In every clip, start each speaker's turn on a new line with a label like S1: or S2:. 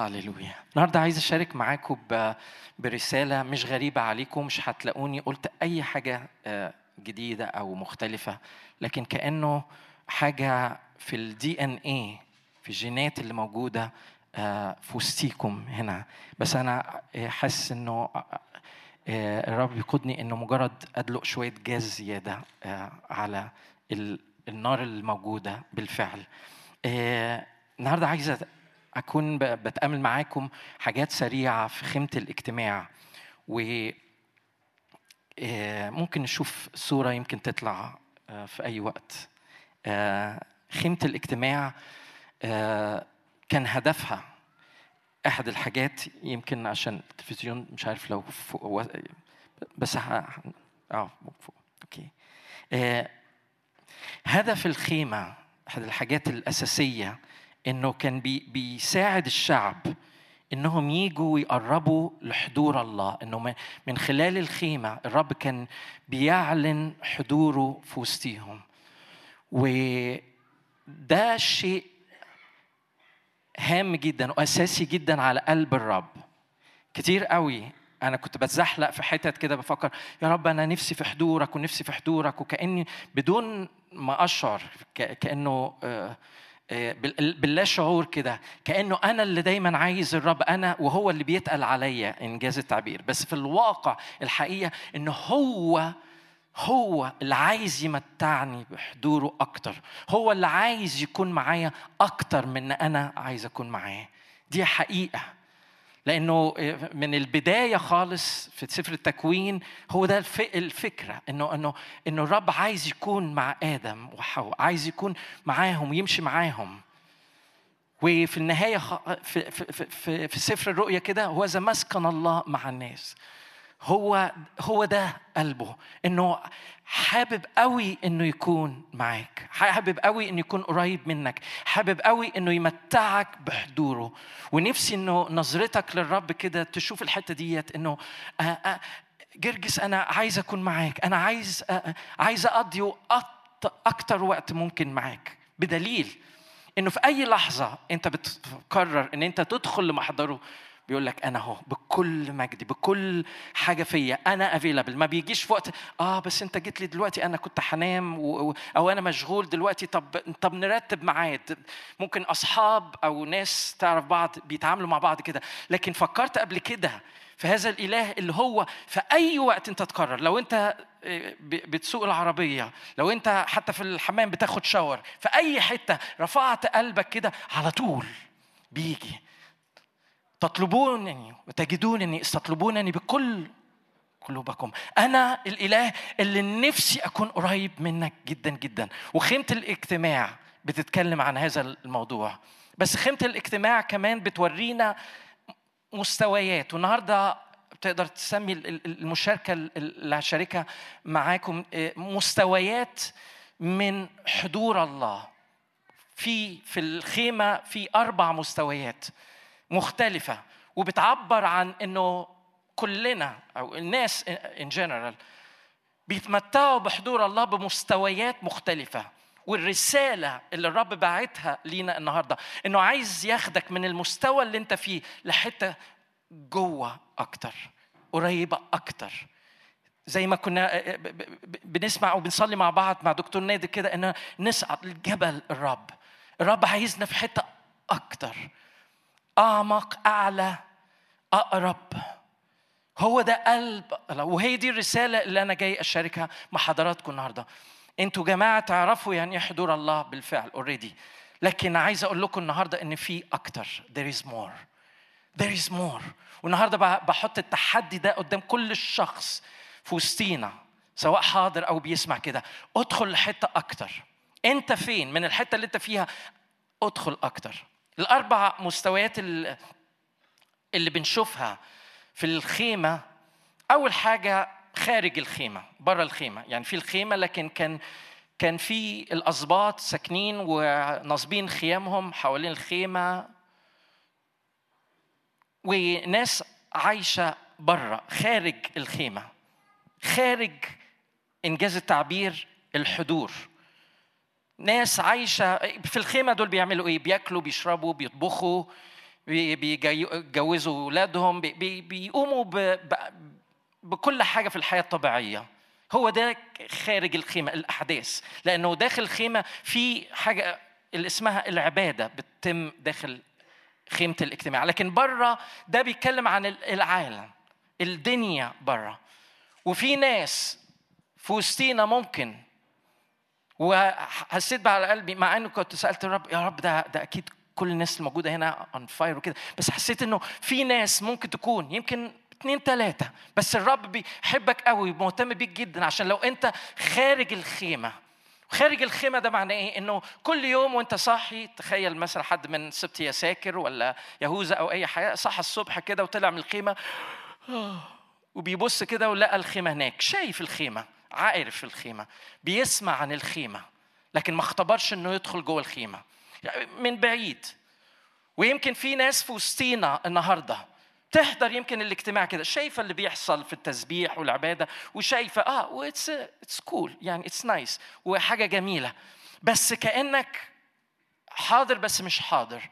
S1: هاليلويا النهارده عايز أشارك معاكم برسالة مش غريبة عليكم مش هتلاقوني قلت أي حاجة آه، جديدة أو مختلفة لكن كأنه حاجة في الدي ان اي في الجينات اللي موجودة آه، في وسطيكم هنا. بس أنا آه، حاسس إنه الرب يقودني إنه مجرد أدلق شوية جاز زيادة على ال- النار الموجودة بالفعل. آه، النهارده عايز أت- أكون ب- بتأمل معاكم حاجات سريعة في خيمة الاجتماع و آه، ممكن نشوف صورة يمكن تطلع آه، في أي وقت آه، خيمة الاجتماع كان هدفها أحد الحاجات يمكن عشان التلفزيون مش عارف لو فوق بس. آه فوق. أوكي هدف الخيمة أحد الحاجات الأساسية إنه كان بي بيساعد الشعب إنهم يجوا ويقربوا لحضور الله إنه من- خلال الخيمة الرب كان بيعلن حضوره في وسطيهم. وده شيء هام جدا وأساسي جدا على قلب الرب. كتير قوي. أنا كنت بتزحلق في حتت كده بفكر يا رب أنا نفسي في حضورك ونفسي في حضورك وكأني بدون ما أشعر كأنه آه، باللا شعور كده كأنه أنا اللي دايما عايز الرب أنا وهو اللي بيتقل عليا إنجاز التعبير. بس في الواقع الحقيقة انه هو هو اللي عايز يمتعني بحضوره أكتر. هو اللي عايز يكون معايا أكتر من ان أنا عايز أكون معاه. دي حقيقة. لأنه من البداية خالص في سفر التكوين هو ده الف- الفكرة إنه إنه إنه الرب عايز يكون مع آدم وحواء عايز يكون معاهم ويمشي معاهم. وفي النهاية خ- في في في, في, سفر الرؤيا كده هو مسكن الله مع الناس. هو هو ده قلبه إنه حابب قوي إنه يكون معاك حابب قوي إنه يكون قريب منك حابب قوي إنه يمتعك بحضوره. ونفسي إنه نظرتك للرب كده تشوف الحتة ديت إنه آه، آه، جرجس أنا عايز أكون معاك أنا عايز آه، عايز أقضي أكتر وقت ممكن معاك. بدليل إنه في أي لحظة أنت بتقرر إن أنت تدخل لمحضره بيقول لك أنا أهو بكل مجدي بكل حاجة فيا أنا افيلابل ما بيجيش في وقت آه بس أنت جيت لي دلوقتي أنا كنت هنام و... أو أنا مشغول دلوقتي طب طب نرتب ميعاد. ممكن أصحاب أو ناس تعرف بعض بيتعاملوا مع بعض كده. لكن فكرت قبل كده في هذا الإله اللي هو في أي وقت أنت تقرر. لو أنت آه، بتسوق العربية لو أنت حتى في الحمام بتاخد شاور في أي حتة رفعت قلبك كده على طول بيجي. تطلبونني وتجدونني استطلبونني بكل قلوبكم. أنا الإله اللي نفسي أكون قريب منك جدا جدا. وخيمة الاجتماع بتتكلم عن هذا الموضوع. بس خيمة الاجتماع كمان بتورينا مستويات. والنهاردة تقدر تسمي ال- ال- المشاركة اللي هشاركها معاكم آه، مستويات من حضور الله. في في الخيمة في أربع مستويات. مختلفة وبتعبر عن إنه كلنا أو الناس ان جنرال بيتمتعوا بحضور الله بمستويات مختلفة. والرسالة اللي الرب باعتها لينا النهاردة إنه عايز ياخدك من المستوى اللي أنت فيه لحتة جوة أكتر قريبة أكتر. زي ما كنا ب- ب- بنسمع أو بنصلي مع بعض مع دكتور نادر كده ان نصعد لجبل الرب. الرب عايزنا في حتة أكتر. أعمق أعلى أقرب. هو ده قلب. وهي دي الرسالة اللي أنا جاي أشاركها مع حضراتكم النهارده. أنتوا جماعة تعرفوا يعني حضور الله بالفعل اوريدي لكن عايز أقول لكم النهارده إن في أكتر. There is more. There is more. والنهاردة ب- بحط التحدي ده قدام كل شخص في وسطينا سواء حاضر أو بيسمع كده. ادخل لحتة أكتر. أنت فين؟ من الحتة اللي أنت فيها ادخل أكتر. الأربع مستويات ال- اللي بنشوفها في الخيمة أول حاجة خارج الخيمة بره الخيمة. يعني في الخيمة لكن كان كان في الاسباط ساكنين وناصبين خيامهم حوالين الخيمة وناس عايشة بره خارج الخيمة خارج إنجاز التعبير الحضور. ناس عايشة في الخيمة دول بيعملوا إيه؟ بياكلوا بيشربوا بيطبخوا بيجوزوا اولادهم بيقوموا بكل حاجة في الحياة الطبيعية. هو ده خارج الخيمة الأحداث. لأنه داخل الخيمه في حاجة اللي اسمها العبادة بتتم داخل خيمة الاجتماع. لكن بره ده بيتكلم عن العالم الدنيا بره وفي ناس في وسطينا ممكن وحسيت بقى على قلبي مع إنه كنت سألت الرب يا رب ده ده أكيد كل الناس الموجوده هنا on fire وكده. بس حسيت إنه في ناس ممكن تكون يمكن اثنين ثلاثة بس الرب بيحبك قوي مهتم بيك جدا عشان لو أنت خارج الخيمة. خارج الخيمة ده معناه إيه؟ إنه كل يوم وأنت صاحي تخيل مثلا حد من سبت يساكر ولا يهوذا أو أي حاجة صحى الصبح كده وطلع من الخيمة وبيبص كده ولقى الخيمة هناك شايف الخيمة. عارف الخيمة بيسمع عن الخيمة لكن ما اختبرش إنه يدخل جوه الخيمة. يعني من بعيد. ويمكن في ناس في وسطينا النهارده تحضر يمكن الاجتماع كده شايفة اللي بيحصل في التسبيح والعبادة وشايفة آه what's it's cool يعني it's nice وحاجة جميلة. بس كأنك حاضر بس مش حاضر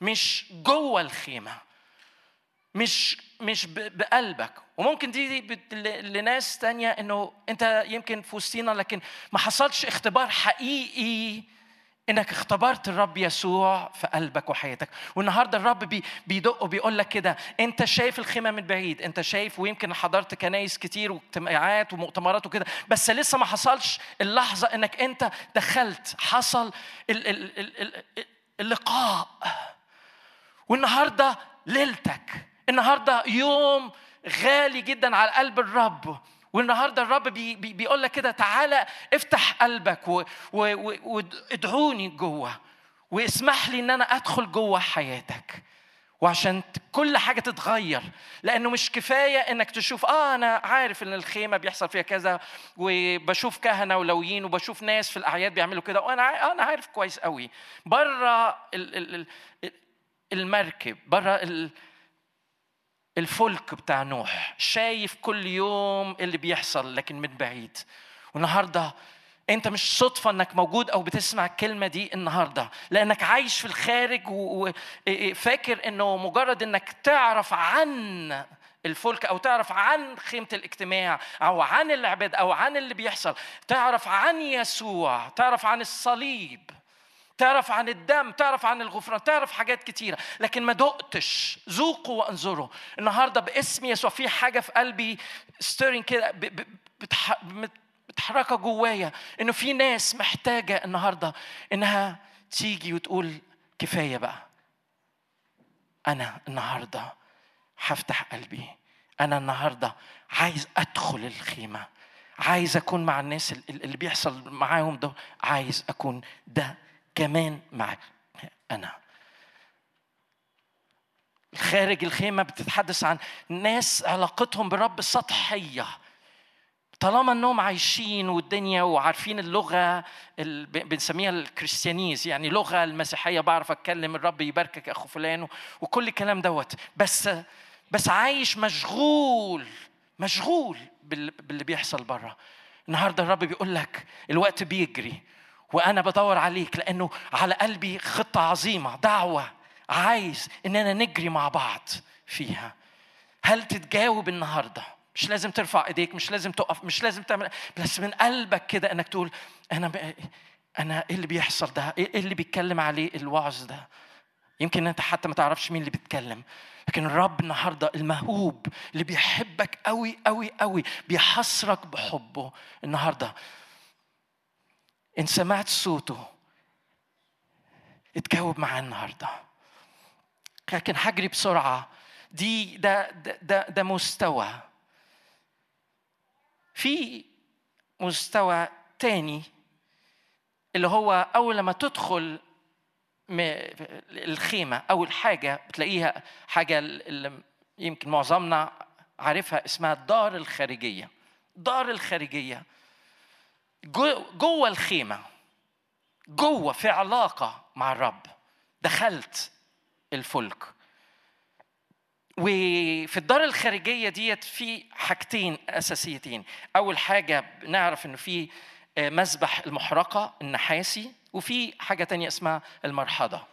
S1: مش جوه الخيمة مش مش بقلبك. وممكن دي, دي لناس تانية إنه أنت يمكن في وسطينا لكن ما حصلش اختبار حقيقي إنك اختبرت الرب يسوع في قلبك وحياتك. والنهاردة الرب بيدق وبيقول لك كده أنت شايف الخيمة من بعيد أنت شايف ويمكن حضرت كنايس كتير واجتماعات ومؤتمرات وكده بس لسه ما حصلش اللحظة إنك أنت دخلت حصل اللقاء. والنهاردة ليلتك. النهارده يوم غالي جدا على قلب الرب. والنهارده الرب بي بي بيقول لك كده تعالى افتح قلبك وادعوني جوه واسمح لي إن أنا أدخل جوه حياتك وعشان كل حاجة تتغير. لأنه مش كفاية إنك تشوف آه أنا عارف إن الخيمة بيحصل فيها كذا وبشوف كهنة ولويين وبشوف ناس في الأعياد بيعملوا كده وأنا أنا عارف كويس قوي بره المركب بره الفلك بتاع نوح. شايف كل يوم اللي بيحصل لكن من بعيد. والنهارده انت مش صدفة انك موجود أو بتسمع الكلمة دي النهارده. لانك عايش في الخارج وفاكر انه مجرد انك تعرف عن الفلك أو تعرف عن خيمة الاجتماع أو عن العباد أو عن اللي بيحصل تعرف عن يسوع تعرف عن الصليب. تعرف عن الدم تعرف عن الغفران تعرف حاجات كتيرة. لكن ما دقتش. ذوقوا وأنظروا. النهاردة باسم يسوع في حاجة في قلبي ستيرنج كده بتحركها جوايا. إنه في ناس محتاجة النهاردة إنها تيجي وتقول كفاية بقى. أنا النهاردة هفتح قلبي. أنا النهاردة عايز أدخل الخيمة. عايز أكون مع الناس اللي بيحصل معاهم ده عايز أكون ده كمان معك أنا. خارج الخيمة بتتحدث عن ناس علاقتهم بالرب سطحية. طالما إنهم عايشين والدنيا وعارفين اللغة اللي بنسميها الكريستيانيز يعني لغة المسيحية بعرف أتكلم الرب يباركك أخو فلان وكل الكلام دوت. بس بس عايش مشغول مشغول باللي بيحصل بره النهارده الرب بيقول لك الوقت بيجري. وأنا بدور عليك لأنه على قلبي خطة عظيمة دعوة عايز إننا نجري مع بعض فيها. هل تتجاوب النهارده؟ مش لازم ترفع إيديك مش لازم تقف مش لازم تعمل بس من قلبك كده إنك تقول أنا أنا إيه اللي بيحصل ده؟ إيه اللي بيتكلم عليه الوعظ ده؟ يمكن أنت حتى ما تعرفش مين اللي بيتكلم لكن الرب النهارده المهوب اللي بيحبك قوي قوي قوي بيحصرك بحبه النهارده. إن سمعت صوته اتجاوب معاه النهارده. لكن هجري بسرعة. دي ده ده ده, ده مستوى. في مستوى تاني اللي هو أول لما تدخل الخيمة أول حاجة بتلاقيها حاجة اللي يمكن معظمنا عارفها اسمها الدار الخارجية. الدار الخارجية. جوه الخيمة جوه في علاقة مع الرب دخلت الفلك. وفي الدار الخارجية ديت في حاجتين أساسيتين. أول حاجة نعرف إنه في آه، مسبح المحرقة النحاسي وفي حاجة تانية اسمها المرحضة.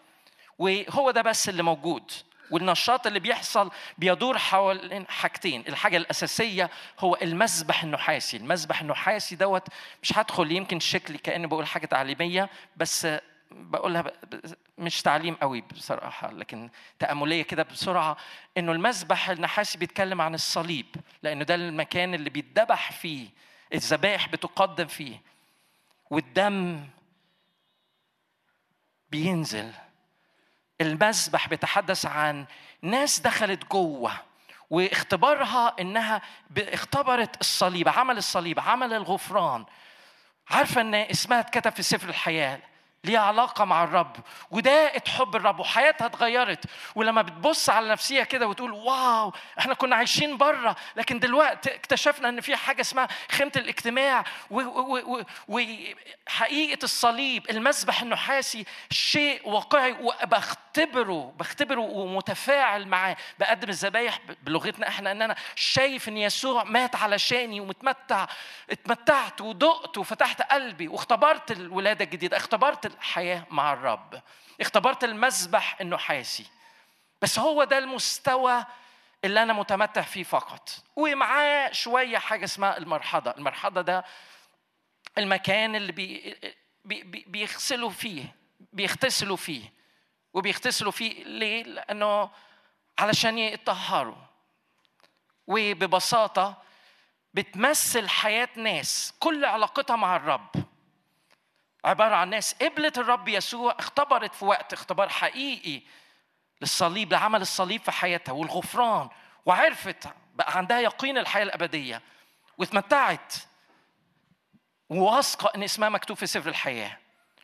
S1: وهو ده بس اللي موجود. والنشاط اللي بيحصل بيدور حول حاجتين. الحاجة الأساسية هو المسبح النحاسي. المسبح النحاسي دوت مش هدخل يمكن شكلي كأني بقول حاجة تعليمية بس بقولها مش تعليم قوي بصراحة لكن تأملية كده بسرعة إنه المسبح النحاسي بيتكلم عن الصليب لأنه ده المكان اللي بيتذبح فيه الذبائح بتقدم فيه والدم بينزل. المسبح بيتحدث عن ناس دخلت جوه واختبارها إنها اختبرت الصليب عمل الصليب عمل الغفران. عارفة إن إسمها اتكتب في سفر الحياة ليها علاقة مع الرب. وداقت حب الرب وحياتها اتغيرت. ولما بتبص على نفسيها كده وتقول واو إحنا كنا عايشين بره لكن دلوقتي اكتشفنا إن في حاجة اسمها خيمة الاجتماع وحقيقة الصليب المسبح النحاسي شيء واقعي وبختبره بختبره ومتفاعل معاه. بقدم الذبايح بلغتنا إحنا ان أنا شايف إن يسوع مات علشاني ومتمتع اتمتعت ودقت وفتحت قلبي واختبرت الولادة الجديدة اختبرت الحياة مع الرب. اختبرت المسبح النحاسي بس هو ده المستوى اللي أنا متمتع فيه فقط. ومعاه شوية حاجة اسمها المرحضة. المرحضة ده المكان اللي بي بي بيغسلوا فيه بيغتسلوا فيه. وبيغتسلوا فيه ليه؟ لأنه علشان يطهروا. وببساطة بتمثل حياة ناس. كل علاقتها مع الرب. عبارة عن ناس قبلت الرب يسوع اختبرت في وقت اختبار حقيقي للصليب لعمل الصليب في حياتها والغفران وعرفت بقى عندها يقين الحياة الأبدية واتمتعت وواثقة إن اسمها مكتوب في سفر الحياة.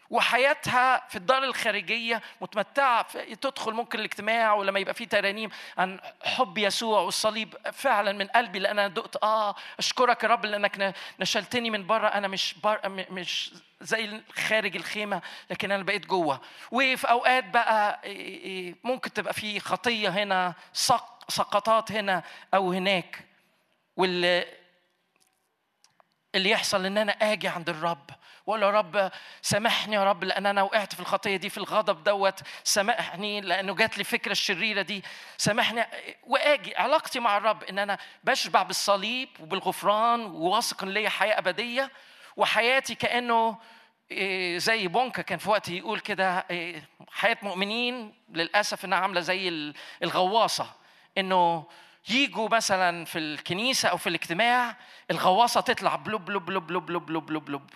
S1: وحياتها في الدار الخارجية متمتعة تدخل ممكن الاجتماع ولما يبقى في ترانيم عن حب يسوع والصليب فعلا من قلبي لأن أنا دقت آه أشكرك يا رب لأنك نشلتني من بره. أنا مش بر مش زي خارج الخيمة لكن أنا بقيت جوه. وفي أوقات بقى ممكن تبقى في خطية هنا سقطات هنا أو هناك. واللي اللي يحصل إن أنا آجي عند الرب. واقول يا رب سامحني يا رب لأن أنا وقعت في الخطية دي في الغضب دوت سامحني لأنه جات لي فكرة الشريرة دي. سامحني وآجي علاقتي مع الرب إن أنا بشبع بالصليب وبالغفران وواثق إن ليا حياة أبدية وحياتي كأنه إيه، زي بونكا كان في وقت يقول كده إيه، حياة مؤمنين للأسف إنها عاملة زي الغواصة. إنه يجوا مثلا في الكنيسة أو في الاجتماع الغواصة تطلع بلوب بلوب بلوب بلوب بلوب بلوب, بلوب.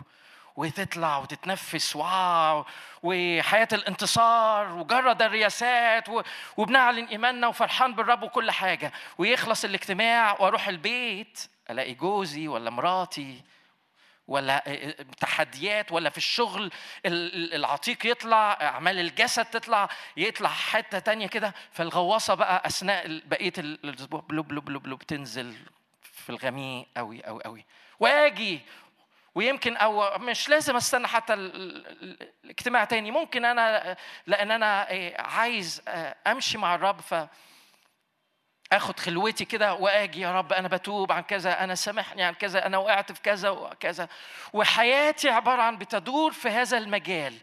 S1: وتطلع وتتنفس wow وحياة الانتصار وجرد الرياسات وبنعلن إيماننا وفرحان بالرب وكل حاجة. ويخلص الاجتماع وأروح البيت ألاقي جوزي ولا مراتي ولا تحديات ولا في الشغل العتيق يطلع أعمال الجسد تطلع يطلع حتة تانية كده. فالغواصة بقى أثناء بقية الأسبوع بلوب بلوب بلوب بلوب تنزل في الغميق قوي قوي قوي واجي ويمكن أو مش لازم أستنى حتى الاجتماع تاني. ممكن أنا لأن أنا إيه، عايز آه، أمشي مع الرب ف اخد خلوتي كده وآجي يا رب أنا بتوب عن كذا أنا سامحني عن كذا أنا وقعت في كذا وكذا. وحياتي عبارة عن بتدور في هذا المجال.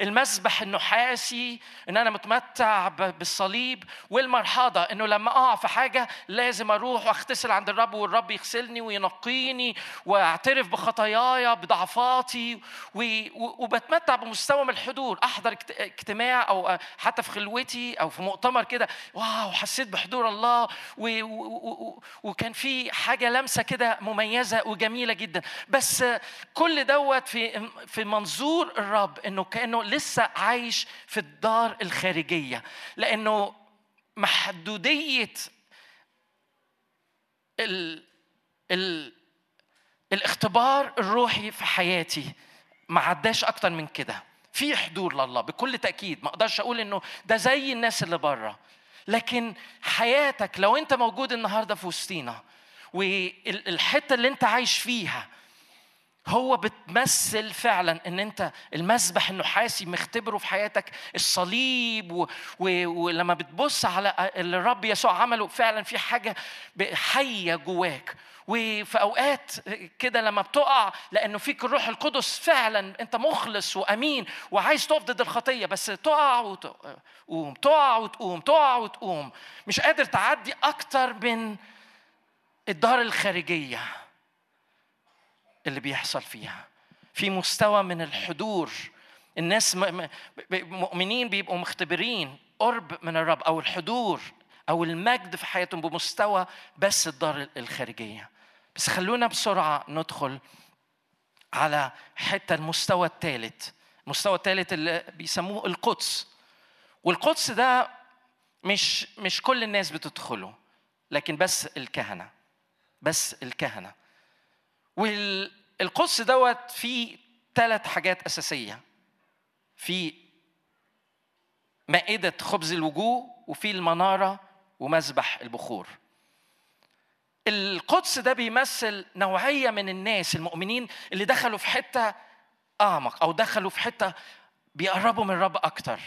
S1: المسبح النحاسي إن أنا متمتع بالصليب والمرحضه إنه لما أقع في حاجة لازم أروح وأغتسل عند الرب والرب يغسلني وينقيني وأعترف بخطاياي بضعفاتي وبتمتع بمستوى من الحضور. أحضر اجتماع أو حتى في خلوتي أو في مؤتمر كده. واو حسيت بحضور الله. وكان في حاجة لمسة كده مميزة وجميلة جدا. بس كل دوت في في منظور الرب إنه كأنه لسه عايش في الدار الخارجية لأنه محدودية ال ال الاختبار الروحي في حياتي ما عداش أكتر من كده. في حضور لله بكل تأكيد ما أقدرش أقول إنه ده زي الناس اللي بره. لكن حياتك لو أنت موجود النهارده في وسطينا والحتة اللي أنت عايش فيها هو بتمثل فعلا إن أنت المسبح النحاسي مختبره في حياتك الصليب و... و... ولما بتبص على اللي الرب يسوع عمله فعلا في حاجة حية جواك. وفي أوقات كده لما بتقع لأنه فيك الروح القدس فعلا أنت مخلص وأمين وعايز تقف ضد الخطية بس تقع وتقوم تقع وتقوم تقع وتقوم. مش قادر تعدي أكتر من الدار الخارجية. اللي بيحصل فيها. في مستوى من الحضور. الناس مؤمنين بيبقوا مختبرين قرب من الرب أو الحضور أو المجد في حياتهم بمستوى بس الدار الخارجية. بس خلونا بسرعة ندخل على حتى المستوى الثالث. المستوى الثالث اللي بيسموه القدس. والقدس ده مش مش كل الناس بتدخله لكن بس الكهنة. بس الكهنة. والقدس دوت فيه ثلاث حاجات أساسية. في مائدة خبز الوجوه وفي المنارة ومذبح البخور. القدس ده بيمثل نوعية من الناس المؤمنين اللي دخلوا في حتة أعمق أو دخلوا في حتة بيقربوا من الرب أكتر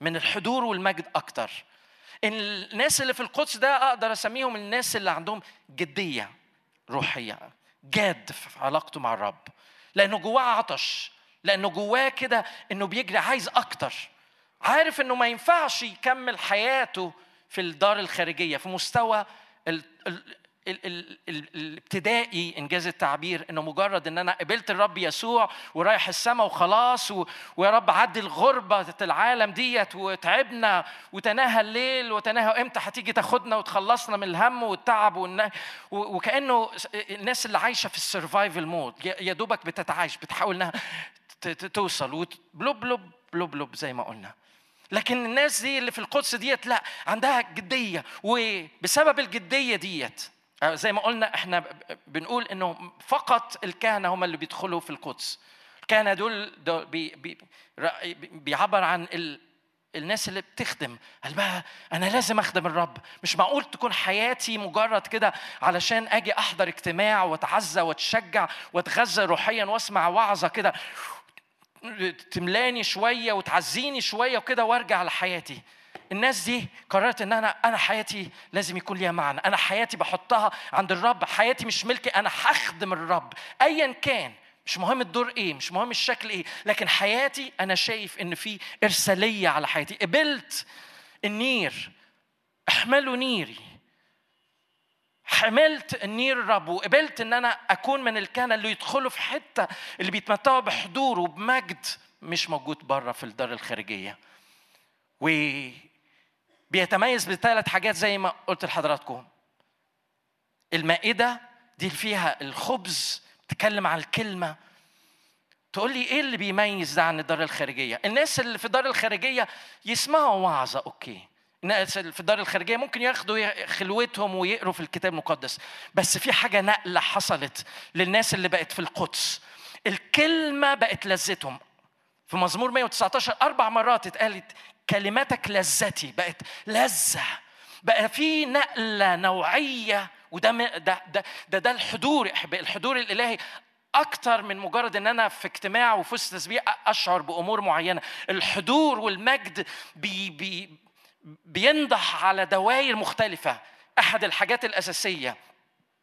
S1: من الحضور والمجد أكتر. الناس اللي في القدس ده أقدر أسميهم الناس اللي عندهم جدية روحية. جاد في علاقته مع الرب. لأنه جواه عطش. لأنه جواه كده إنه بيجري عايز أكتر. عارف إنه ما ينفعش يكمل حياته في الدار الخارجية في مستوى الابتدائي إنجاز التعبير إنه مجرد إن أنا قبلت الرب يسوع ورايح السماء وخلاص و... ويا رب عدي الغربة العالم ديت وتعبنا وتناهى الليل وتناهى إمتى هتيجي تاخدنا وتخلصنا من الهم والتعب والن... وكأنه الناس اللي عايشة في survival mode يا دوبك بتتعايش بتحاول إنها توصل وبلوب بلوب بلوب بلوب زي ما قلنا. لكن الناس دي اللي في القدس ديت لا عندها جدية وبسبب الجدية ديت زي ما قلنا إحنا بنقول إنه فقط الكهنة هم اللي بيدخلوا في القدس. الكهنة دول, دول بي بي بيعبر عن ال الناس اللي بتخدم. قال بقى أنا لازم أخدم الرب. مش معقول تكون حياتي مجرد كده علشان آجي أحضر اجتماع وأتعزى وأتشجع وأتغذى روحيا وأسمع وعظة كده. تملاني شوية وتعزيني شوية وكده وأرجع لحياتي. الناس دي قررت إن أنا أنا حياتي لازم يكون ليها معنى. أنا حياتي بحطها عند الرب حياتي مش ملكي أنا هخدم الرب. ايا كان مش مهم الدور إيه مش مهم الشكل إيه لكن حياتي أنا شايف إن في إرسالية على حياتي. قبلت النير احملوا نيري. حملت النير الرب وقبلت إن أنا أكون من الكهنة اللي يدخلوا في حتة اللي بيتمتعوا بحضور وبمجد مش موجود بره في الدار الخارجية. وبيتميز بثلاث حاجات زي ما قلت لحضراتكم. المائدة دي فيها الخبز تكلم عن الكلمة. تقول لي إيه اللي بيميز ده عن الدار الخارجية؟ الناس اللي في الدار الخارجية يسمعوا وعظة أوكي. الناس في الدار الخارجية ممكن ياخدوا خلوتهم ويقروا في الكتاب المقدس. بس في حاجة نقلة حصلت للناس اللي بقت في القدس. الكلمة بقت لذتهم. في مزمور 119 أربع مرات اتقالت كلماتك لذتي بقت لذة بقى في نقلة نوعية وده ده ده ده, ده الحضور الحضور الإلهي أكتر من مجرد إن أنا في اجتماع وفي وسط تسبيح أشعر بأمور معينة. الحضور والمجد بي بي بينضح على دوائر مختلفة. أحد الحاجات الأساسية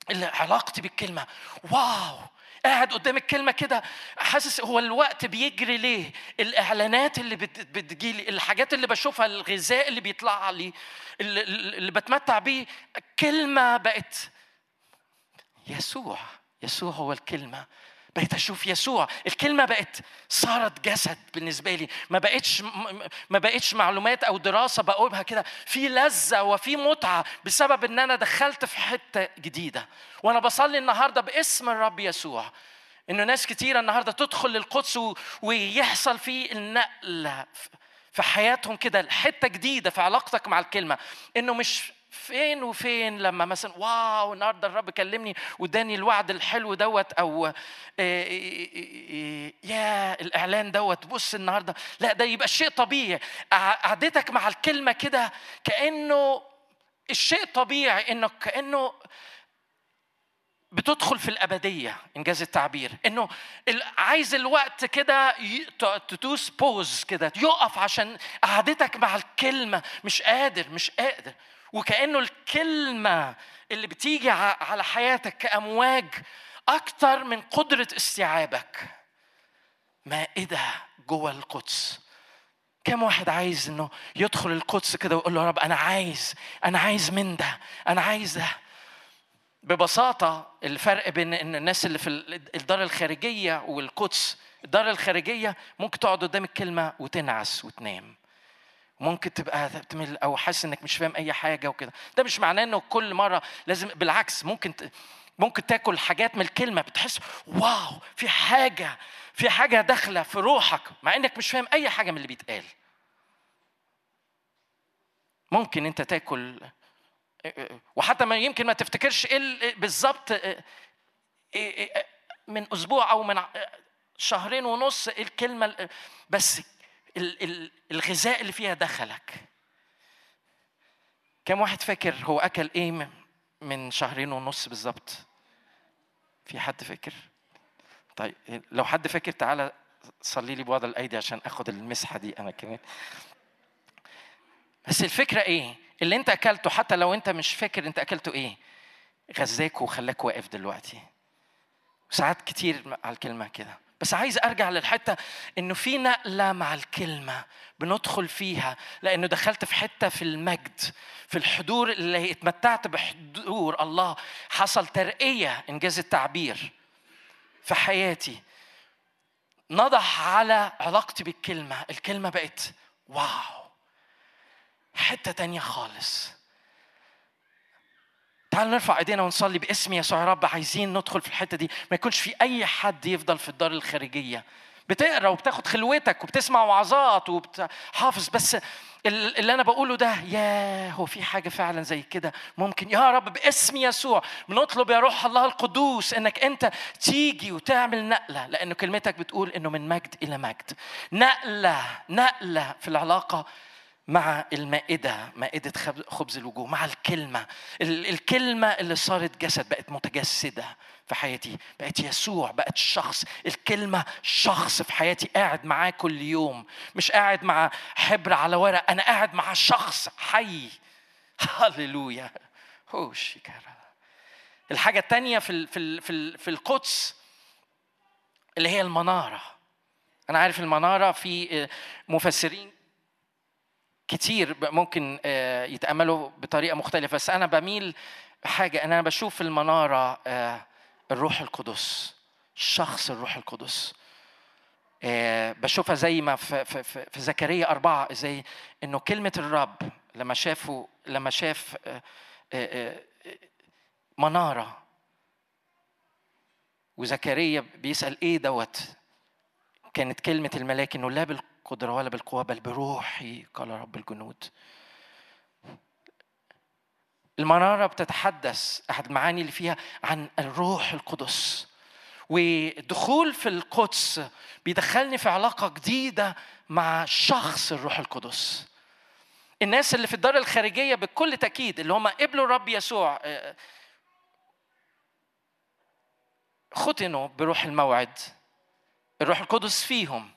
S1: اللي علاقتي بالكلمة. واو! قاعد قدام الكلمة كده حاسس هو الوقت بيجري ليه؟ الإعلانات اللي بتجيلي الحاجات اللي بشوفها الغذاء اللي بيطلع لي اللي, بتمتع بيه كلمة بقت يسوع. يسوع هو الكلمة. بقيت أشوف يسوع. الكلمة بقت صارت جسد بالنسبة لي. ما بقتش ما بقتش معلومات أو دراسة بقولها كده. في لذة وفي متعة بسبب إن أنا دخلت في حتة جديدة. وأنا بصلي النهارده باسم الرب يسوع. إنه ناس كتيره النهارده تدخل للقدس ويحصل فيه النقله في حياتهم كده. حتة جديدة في علاقتك مع الكلمة. إنه مش فين وفين لما مثلا واو النهارده الرب كلمني واداني الوعد الحلو دوت أو آه، آه، آه، يا الإعلان دوت بص النهارده. لا ده يبقى شيء طبيعي. قعدتك مع الكلمة كده كأنه الشيء طبيعي إنك كأنه بتدخل في الأبدية إنجاز التعبير. إنه عايز الوقت كده تدوس بوز كده يقف عشان قعدتك مع الكلمة مش قادر مش قادر. وكأنه الكلمة اللي بتيجي على حياتك كأمواج أكتر من قدرة استيعابك. مائدة جوه القدس؟ كم واحد عايز إنه يدخل القدس كده ويقول له يا رب أنا عايز أنا عايز من ده أنا عايز ده. ببساطة الفرق بين إن الناس اللي في الدار الخارجية والقدس الدار الخارجية ممكن تقعد قدام الكلمة وتنعس وتنام. ممكن تبقى تمل أو حاسس إنك مش فاهم أي حاجة وكده. ده مش معناه إنه كل مرة لازم بالعكس ممكن ممكن تاكل حاجات من الكلمة بتحس واو في حاجة في حاجة داخلة في روحك مع إنك مش فاهم أي حاجة من اللي بيتقال. ممكن أنت تاكل وحتى ما يمكن ما تفتكرش إيه بالظبط من أسبوع أو من شهرين ونص الكلمة بس الغذاء اللي فيها دخلك. كم واحد فاكر هو أكل إيه من شهرين ونص بالظبط؟ في حد فاكر؟ طيب لو حد فاكر تعالى صلي لي بوضع الأيدي عشان أخد المسحة دي أنا كمان. بس الفكرة إيه؟ اللي أنت أكلته حتى لو أنت مش فاكر أنت أكلته إيه غذاك وخلاك واقف دلوقتي. ساعات كتير على الكلمة كده. بس عايز أرجع للحتة إنه في نقله مع الكلمة بندخل فيها لأنه دخلت في حتة في المجد في الحضور اللي اتمتعت بحضور الله حصل ترقية إنجاز التعبير في حياتي. نضح على علاقتي بالكلمة الكلمة بقت واو. حتة تانية خالص. تعالوا نرفع ايدينا ونصلي باسم يسوع يا رب عايزين ندخل في الحتة دي. ما يكونش في أي حد يفضل في الدار الخارجية. بتقرأ وبتاخد خلوتك وبتسمع وعظات وبتحافظ بس اللي أنا بقوله ده يا هو في حاجة فعلا زي كده؟ ممكن. يا رب باسم يسوع بنطلب يا روح الله القدوس إنك أنت تيجي وتعمل نقلة لأنه كلمتك بتقول إنه من مجد إلى مجد. نقلة نقلة في العلاقة مع المائدة مائدة خبز الوجوه مع الكلمة. الكلمة اللي صارت جسد بقت متجسدة في حياتي. بقت يسوع بقت شخص. الكلمة شخص في حياتي قاعد معاه كل يوم. مش قاعد مع حبر على ورق أنا قاعد مع شخص حي. هللويا. الحاجة الثانية في في في في القدس اللي هي المنارة. أنا عارف المنارة في مفسرين كتير ممكن آه، يتأملوا بطريقة مختلفة. بس أنا بميل حاجة أنا بشوف المنارة آه، الروح القدس شخص الروح القدس. آه، بشوفها زي ما في, في, في, زكريا أربعة زي إنه كلمة الرب لما شافوا لما شاف منارة وزكريا بيسأل إيه دوت؟ كانت كلمة الملاك إنه لا بالقدرة ولا بالقوة بل بروحي قال رب الجنود. المرارة بتتحدث أحد المعاني اللي فيها عن الروح القدس. ودخول في القدس بيدخلني في علاقة جديدة مع شخص الروح القدس. الناس اللي في الدار الخارجية بكل تأكيد اللي هم قبلوا الرب يسوع آه، ختنوا بروح الموعد. الروح القدس فيهم.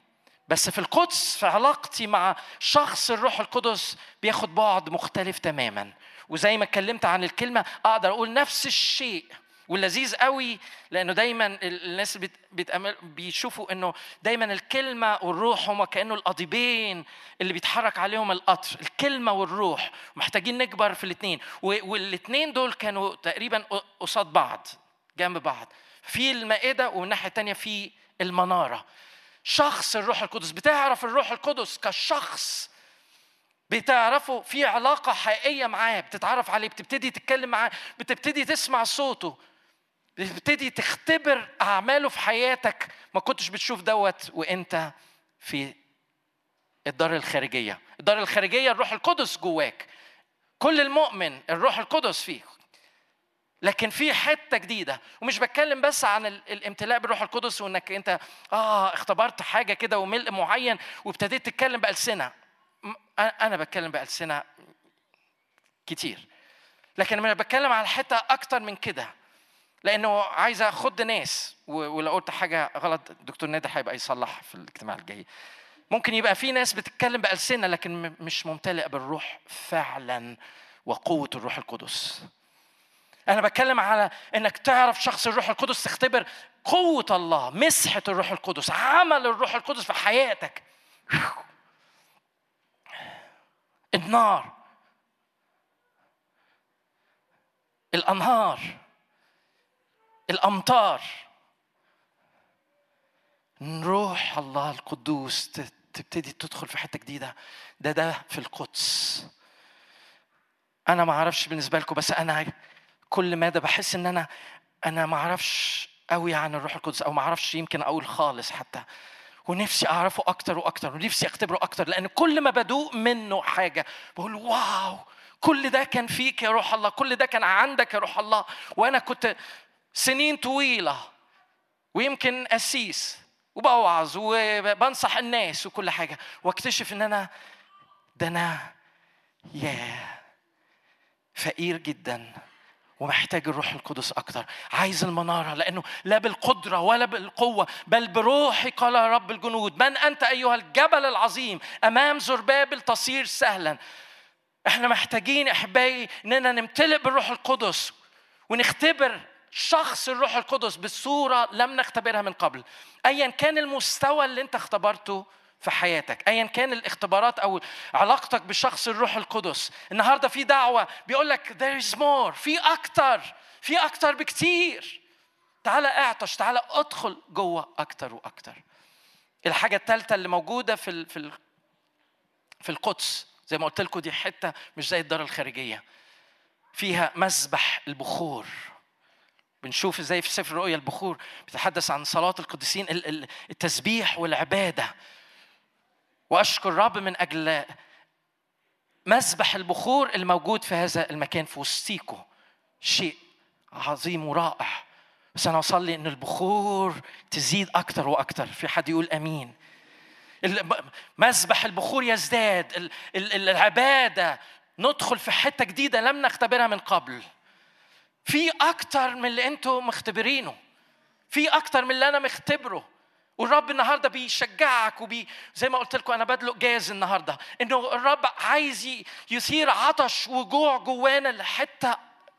S1: بس في القدس في علاقتي مع شخص الروح القدس بياخد بعد مختلف تماما. وزي ما اتكلمت عن الكلمة أقدر أقول نفس الشيء واللذيذ قوي لأنه دايما الناس بيتأمل بيشوفوا إنه دايما الكلمة والروح هما كأنه القضيبين اللي بيتحرك عليهم القطر. الكلمة والروح محتاجين نكبر في الاثنين والاثنين دول كانوا تقريبا قصاد بعض جنب بعض. في المائدة ومن الناحية الثانية في المنارة. شخص الروح القدس. بتعرف الروح القدس كشخص؟ بتعرفه في علاقة حقيقية معاه بتتعرف عليه بتبتدي تتكلم معاه بتبتدي تسمع صوته بتبتدي تختبر أعماله في حياتك. ما كنتش بتشوف دوت وأنت في الدار الخارجية. الدار الخارجية الروح القدس جواك. كل المؤمن الروح القدس فيه لكن في حتة جديدة. ومش بتكلم بس عن الامتلاء بالروح القدس وإنك أنت آه اختبرت حاجة كده وملء معين وابتديت تتكلم بألسنة. أنا بتكلم بألسنة كتير. لكن أنا بتكلم على حتة أكتر من كده. لأنه عايز أخد ناس ولو قلت حاجة غلط دكتور نادر هيبقى يصلح في الاجتماع الجاي. ممكن يبقى في ناس بتتكلم بألسنة لكن مش ممتلئة بالروح فعلا وقوة الروح القدس. أنا بتكلم على إنك تعرف شخص الروح القدس تختبر قوة الله مسحة الروح القدس عمل الروح القدس في حياتك. النار. الأنهار. الأمطار. روح الله القدوس تبتدي تدخل في حتة جديدة. ده ده في القدس. أنا ما أعرفش بالنسبة لكم بس أنا كل مدى بحس إن أنا أنا ما أعرفش قوي عن الروح القدس أو ما أعرفش يمكن أقول خالص حتى. ونفسي أعرفه أكتر وأكتر ونفسي أختبره أكتر لأن كل ما بدوق منه حاجة بقول واو كل ده كان فيك يا روح الله كل ده كان عندك يا روح الله. وأنا كنت سنين طويلة ويمكن قسيس وبوعظ وبنصح الناس وكل حاجة. واكتشف إن أنا ده أنا يا فقير جدا. ومحتاج الروح القدس أكتر. عايز المنارة لأنه لا بالقدرة ولا بالقوة بل بروحي قال رب الجنود. من أنت أيها الجبل العظيم أمام زربابل تصير سهلا. إحنا محتاجين أحبائي إننا نمتلئ بالروح القدس ونختبر شخص الروح القدس بالصورة لم نختبرها من قبل. أيا كان المستوى اللي أنت اختبرته في حياتك ايا كان الاختبارات أو علاقتك بشخص الروح القدس. النهارده في دعوة بيقول لك there is more في أكتر في أكتر بكتير. تعالى اعطش تعالى أدخل جوه أكتر وأكتر. الحاجة الثالثه اللي موجودة في في في القدس زي ما قلت لكم دي حتة مش زي الدار الخارجية. فيها مسبح البخور. بنشوف إزاي في سفر الرؤيا البخور بيتحدث عن صلاة القديسين التسبيح والعبادة. وأشكر الرب من أجل مسبح البخور الموجود في هذا المكان في وسطيكو. شيء عظيم ورائع. بس أنا أصلي إن البخور تزيد أكتر وأكتر في حد يقول أمين. مسبح البخور يزداد. العبادة. ندخل في حتة جديدة لم نختبرها من قبل. في أكتر من اللي أنتم مختبرينه. في أكتر من اللي أنا مختبره. والرب النهارده بيشجعك وبي زي ما قلت لكم أنا بدلق جاز النهارده. إنه الرب عايز يثير عطش وجوع جوانا لحتة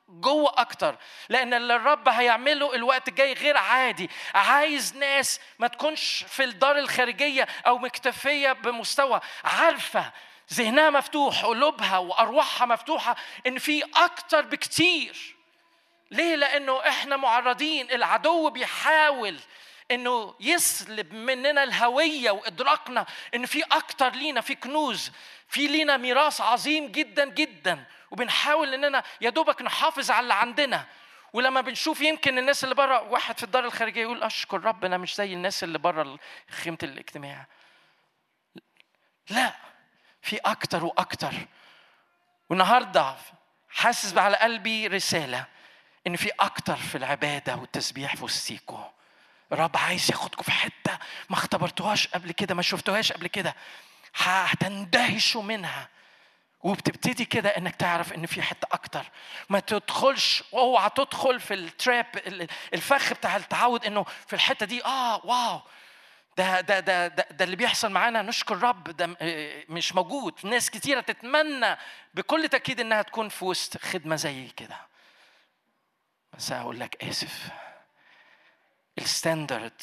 S1: جوه أكتر. لأن اللي الرب هيعمله الوقت الجاي غير عادي. عايز ناس ما تكونش في الدار الخارجية أو مكتفية بمستوى. عارفة ذهنها مفتوح قلوبها وأرواحها مفتوحة إن في أكتر بكتير. ليه؟ لأنه إحنا معرضين. العدو بيحاول إنه يسلب مننا الهوية وإدراكنا إن في أكتر لينا في كنوز في لينا ميراث عظيم جدا جدا. وبنحاول إننا يا دوبك نحافظ على اللي عندنا. ولما بنشوف يمكن الناس اللي بره واحد في الدار الخارجية يقول أشكر رب أنا مش زي الناس اللي بره خيمة الاجتماع. لا في أكتر وأكتر. والنهاردة حاسس على قلبي رسالة إن في أكتر في العبادة والتسبيح في وسطيكوا الرب عايز ياخدكم في حتة ما اختبرتوهاش قبل كده ما شفتوهاش قبل كده. هتندهشوا منها. وبتبتدي كده إنك تعرف إن في حتة أكتر. ما تدخلش اوعى تدخل في التراب الفخ بتاع التعود إنه في الحتة دي آه واو. ده ده ده ده, اللي بيحصل معانا. نشكر رب ده مش موجود. ناس كتيرة تتمنى بكل تأكيد إنها تكون في وسط خدمة زي كده. بس هقول لك آسف. الستاندرد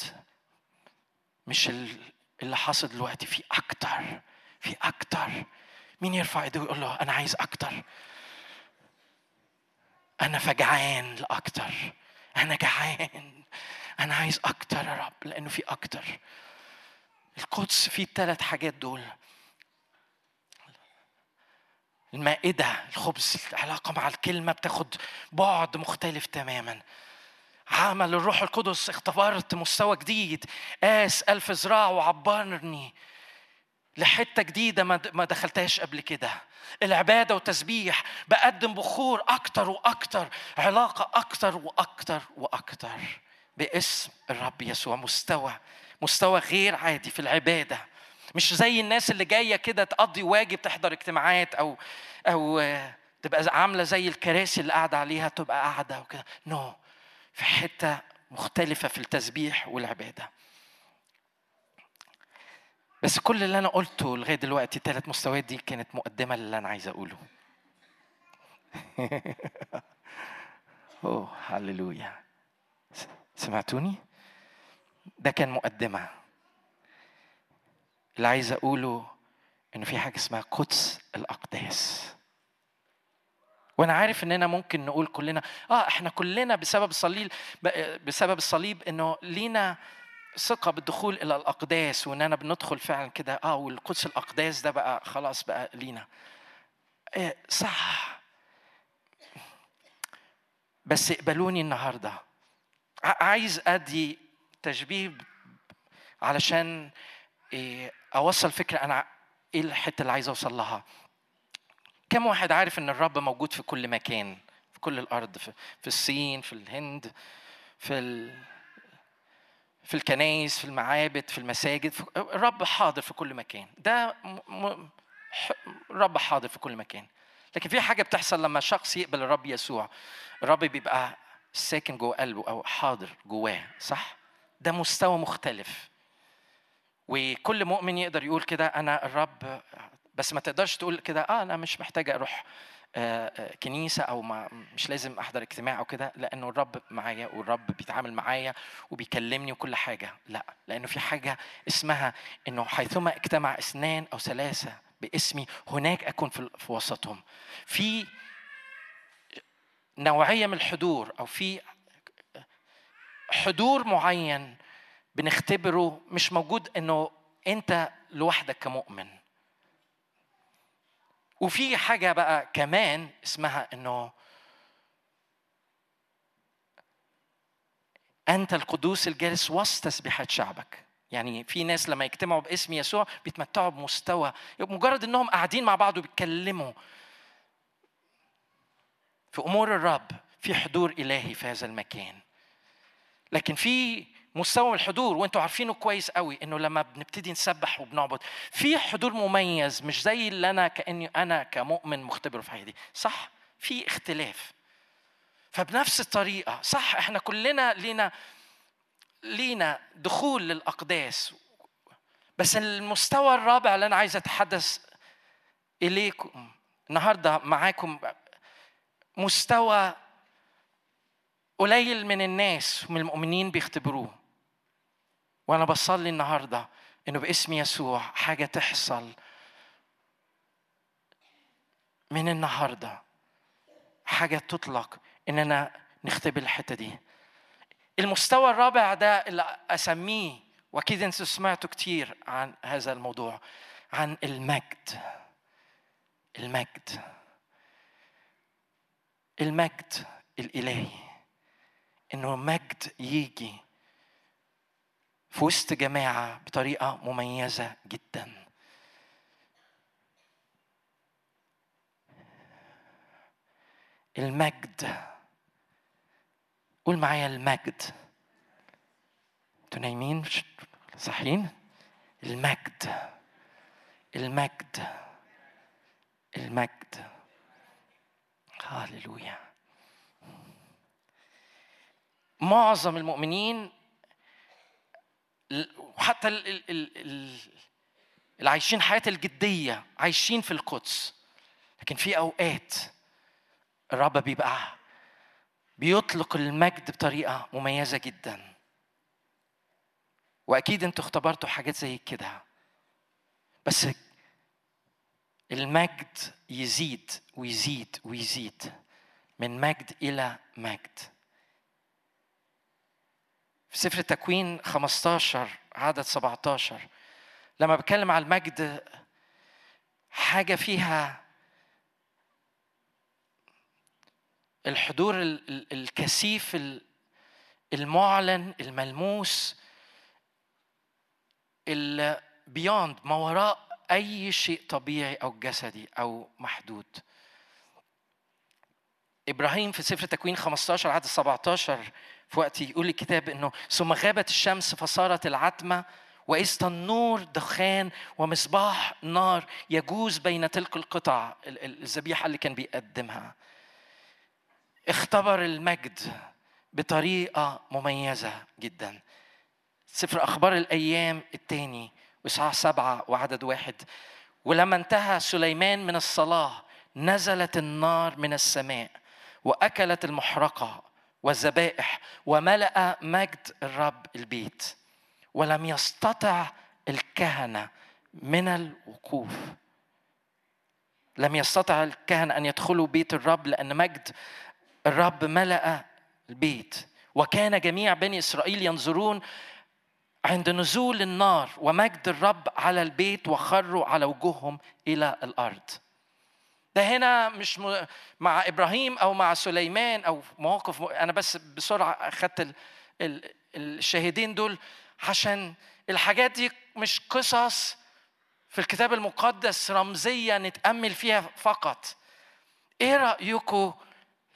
S1: مش اللي حاصل دلوقتي في أكتر في أكتر. مين يرفع ايده ويقول له أنا عايز أكتر؟ أنا فجعان لأكتر. أنا جعان. أنا عايز أكتر يا رب لأنه في أكتر. القدس فيه الثلاث حاجات دول. المائدة الخبز العلاقة مع الكلمة بتاخد بعد مختلف تماما. عمل الروح القدس اختبرت مستوى جديد. قاس ألف ذراع وعبرني لحتة جديدة ما دخلتهاش قبل كده. العبادة وتسبيح بقدم بخور أكتر وأكتر علاقة أكتر وأكتر وأكتر باسم الرب يسوع. مستوى مستوى غير عادي في العبادة. مش زي الناس اللي جاية كده تقضي واجب تحضر اجتماعات أو أو تبقى عاملة زي الكراسي اللي قاعدة عليها تبقى قاعدة وكده. نو no. في حتة مختلفة في التسبيح والعبادة. بس كل اللي أنا قلته لغاية دلوقتي الثلاث مستويات دي كانت مقدمة للي أنا عايز أقوله. أوه هللويا. سمعتوني؟ ده كان مقدمة. اللي عايز أقوله انه في حاجة اسمها قدس الأقداس. وأنا عارف اننا ممكن نقول كلنا آه إحنا كلنا بسبب الصليب بسبب الصليب إنه لينا ثقة بالدخول إلى الأقداس وإننا بندخل فعلا كده آه والقدس الأقداس ده بقى خلاص بقى لينا. إيه صح. بس اقبلوني النهاردة. عايز أدي تشبيه علشان إيه أوصل فكرة أنا إيه الحتة اللي عايز أوصل لها. كم واحد عارف إن الرب موجود في كل مكان في كل الأرض في, في الصين في الهند في ال... في الكنايس في المعابد في المساجد الرب حاضر في كل مكان. ده م... الرب حاضر في كل مكان. لكن في حاجة بتحصل لما شخص يقبل الرب يسوع الرب بيبقى ساكن جوه قلبه أو حاضر جواه صح؟ ده مستوى مختلف. وكل مؤمن يقدر يقول كده أنا الرب بس ما تقدرش تقول كده آه أنا مش محتاج أروح آه، آه، كنيسة أو ما مش لازم أحضر اجتماع أو كده لأنه الرب معايا والرب بيتعامل معايا وبيكلمني وكل حاجة لأ لأنه في حاجة اسمها إنه حيثما اجتمع اثنان أو ثلاثة باسمي هناك أكون في وسطهم. في نوعية من الحضور أو في حضور معين بنختبره مش موجود إنه أنت لوحدك كمؤمن. وفي حاجة بقى كمان اسمها إنه أنت القدوس الجالس وسط تسبيحات شعبك. يعني في ناس لما يجتمعوا باسم يسوع بيتمتعوا بمستوى مجرد إنهم قاعدين مع بعض وبيتكلموا. في أمور الرب في حضور إلهي في هذا المكان. لكن في مستوى الحضور وانتوا عارفينه كويس قوي انه لما بنبتدي نسبح وبنعبد في حضور مميز مش زي اللي أنا كأني أنا كمؤمن مختبره في حياتي. صح؟ في اختلاف. فبنفس الطريقة صح؟ إحنا كلنا لينا لينا دخول للأقداس. بس المستوى الرابع اللي أنا عايز أتحدث إليكم النهارده معاكم مستوى قليل من الناس من المؤمنين بيختبروه. وأنا بصلي النهارده إنه باسم يسوع حاجة تحصل من النهارده حاجة تطلق إننا نختبر الحتة دي. المستوى الرابع ده اللي أسميه وأكيد أنتوا سمعتوا كتير عن هذا الموضوع عن المجد. المجد. المجد الإلهي. إنه مجد يجي في وسط جماعة بطريقة مميزة جدا. المجد. قول معايا المجد. أنتوا نايمين؟ صحيين المجد. المجد. المجد. هاللويا. معظم المؤمنين وحتى اللي عايشين حياة الجدية عايشين في القدس. لكن في أوقات الرب بيبقى بيطلق المجد بطريقة مميزة جدا. وأكيد أنتوا اختبرتوا حاجات زي كده. بس المجد يزيد ويزيد ويزيد من مجد إلى مجد. في سفر التكوين 15 عدد 17 لما بتكلم على المجد حاجة فيها الحضور الكثيف المعلن الملموس بيوند ما وراء أي شيء طبيعي أو جسدي أو محدود. إبراهيم في سفر التكوين 15 عدد 17 في وقت يقول الكتاب إنه ثم غابت الشمس فصارت العتمة واذ النور دخان ومصباح نار يجوز بين تلك القطع الذبيحة اللي كان بيقدمها. اختبر المجد بطريقة مميزة جدا. سفر أخبار الأيام الثاني وإصحاح سبعة وعدد واحد. ولما انتهى سليمان من الصلاة نزلت النار من السماء وأكلت المحرقة. والذبائح وملأ مجد الرب البيت ولم يستطع الكهنة من الوقوف. لم يستطع الكهنة أن يدخلوا بيت الرب لأن مجد الرب ملأ البيت. وكان جميع بني إسرائيل ينظرون عند نزول النار ومجد الرب على البيت وخروا على وجوههم إلى الأرض. ده هنا مش مع إبراهيم أو مع سليمان أو مواقف أنا بس بسرعة أخدت الشاهدين دول عشان الحاجات دي مش قصص في الكتاب المقدس رمزية نتأمل فيها فقط. إيه رايكم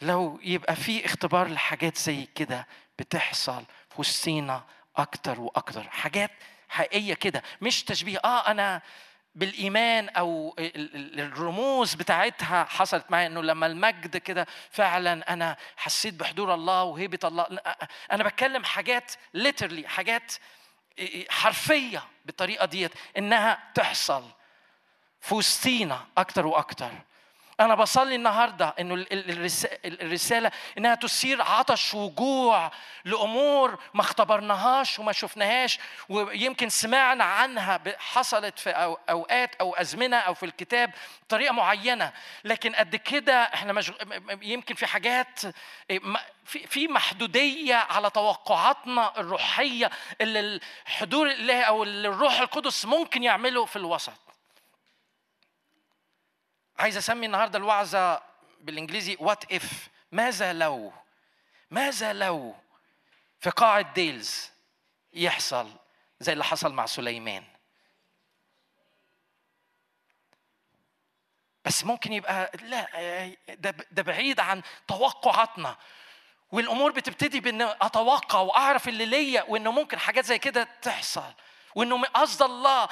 S1: لو يبقى في اختبار لحاجات زي كده بتحصل في وسطينا أكتر وأكتر؟ حاجات حقيقية كده مش تشبيه. آه أنا بالإيمان أو الرموز بتاعتها حصلت معايا إنه لما المجد كده فعلا أنا حسيت بحضور الله وهيبة الله. أنا بتكلم حاجات ليترلي حاجات حرفية بالطريقة ديت إنها تحصل في وسطينا أكتر وأكتر. أنا بصلي النهاردة إنه الرسالة إنها تثير عطش وجوع لأمور ما اختبرناهاش وما شفناهاش ويمكن سمعنا عنها حصلت في أوقات أو أزمنة أو في الكتاب بطريقة معينة. لكن قد كده إحنا مش يمكن في حاجات في محدودية على توقعاتنا الروحية اللي الحضور الله أو اللي الروح القدس ممكن يعمله في الوسط. عايز اسمي النهارده الوعظة بالانجليزي وات اف ماذا لو؟ ماذا لو في قاعة ديلز يحصل زي اللي حصل مع سليمان؟ بس ممكن يبقى لا ده ده بعيد عن توقعاتنا. والأمور بتبتدي بإن أتوقع وأعرف اللي ليا وإنه ممكن حاجات زي كده تحصل. وإنه قصد الله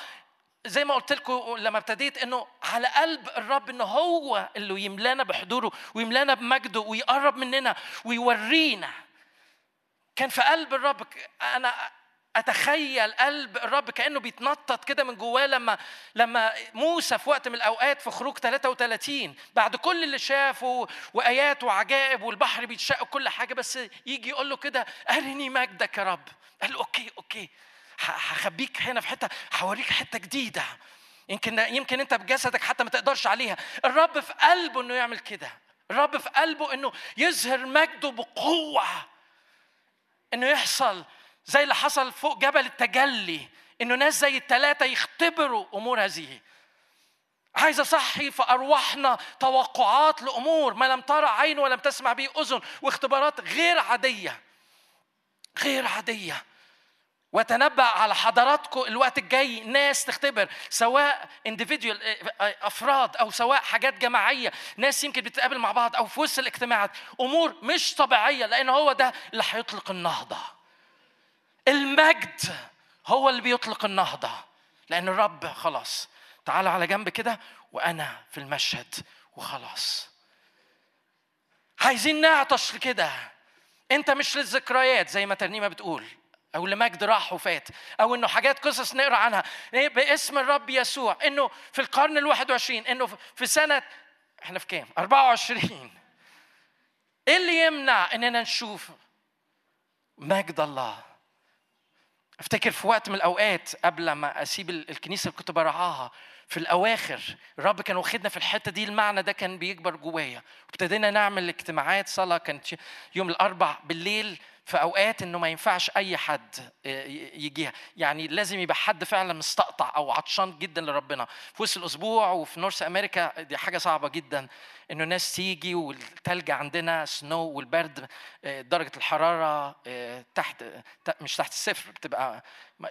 S1: زي ما قلت لكم لما ابتديت إنه على قلب الرب انه هو اللي يملانا بحضوره ويملانا بمجده ويقرب مننا ويورينا. كان في قلب الرب أنا أتخيل قلب الرب كأنه بيتنطط كده من جواه لما لما موسى في وقت من الأوقات في خروج 33 بعد كل اللي شافه وآيات وعجائب والبحر بيتشق كل حاجة بس يجي يقول له كده أرني مجدك يا رب. قال له okay okay. هخبيك هنا في حتة هوريك حتة جديدة. يمكن يمكن انت بجسدك حتى ما تقدرش عليها. الرب في قلبه إنه يعمل كده. الرب في قلبه إنه يظهر مجده بقوة. إنه يحصل زي اللي حصل فوق جبل التجلي. إنه ناس زي الثلاثه يختبروا أمور هذه. عايز أصحي في أرواحنا توقعات لأمور ما لم ترى عين ولم تسمع به أذن واختبارات غير عادية. غير عادية. واتنبأ على حضراتكم الوقت الجاي ناس تختبر سواء individual أفراد أو سواء حاجات جماعية ناس يمكن بتتقابل مع بعض أو في وسط الاجتماعات. أمور مش طبيعية لأن هو ده اللي هيطلق النهضة. المجد هو اللي بيطلق النهضة. لأن الرب خلاص تعال على جنب كده وأنا في المشهد وخلاص. عايزين نعطش كده. أنت مش للذكريات زي ما ترنيمة بتقول. أو لمجد راح وفات أو إنه حاجات قصص نقرأ عنها. إيه باسم الرب يسوع إنه في القرن الواحد وعشرين إنه في سنة إحنا في كام؟ 24 إيه اللي يمنع إننا نشوف مجد الله؟ أفتكر في وقت من الأوقات قبل ما أسيب الكنيسة اللي كنت برعاها في الأواخر الرب كان واخدنا في الحتة دي المعنى ده كان بيكبر جوايا. وابتدينا نعمل اجتماعات صلاة كانت يوم الأربع بالليل في أوقات إنه ما ينفعش أي حد آه، يجيها. يعني لازم يبقى حد فعلا مستقطع أو عطشان جدا لربنا. في وسط الأسبوع وفي نورث أمريكا دي حاجة صعبة جدا. إنه ناس تيجي والتلج عندنا سنو والبرد آه، درجة الحرارة آه، تحت مش تحت الصفر بتبقى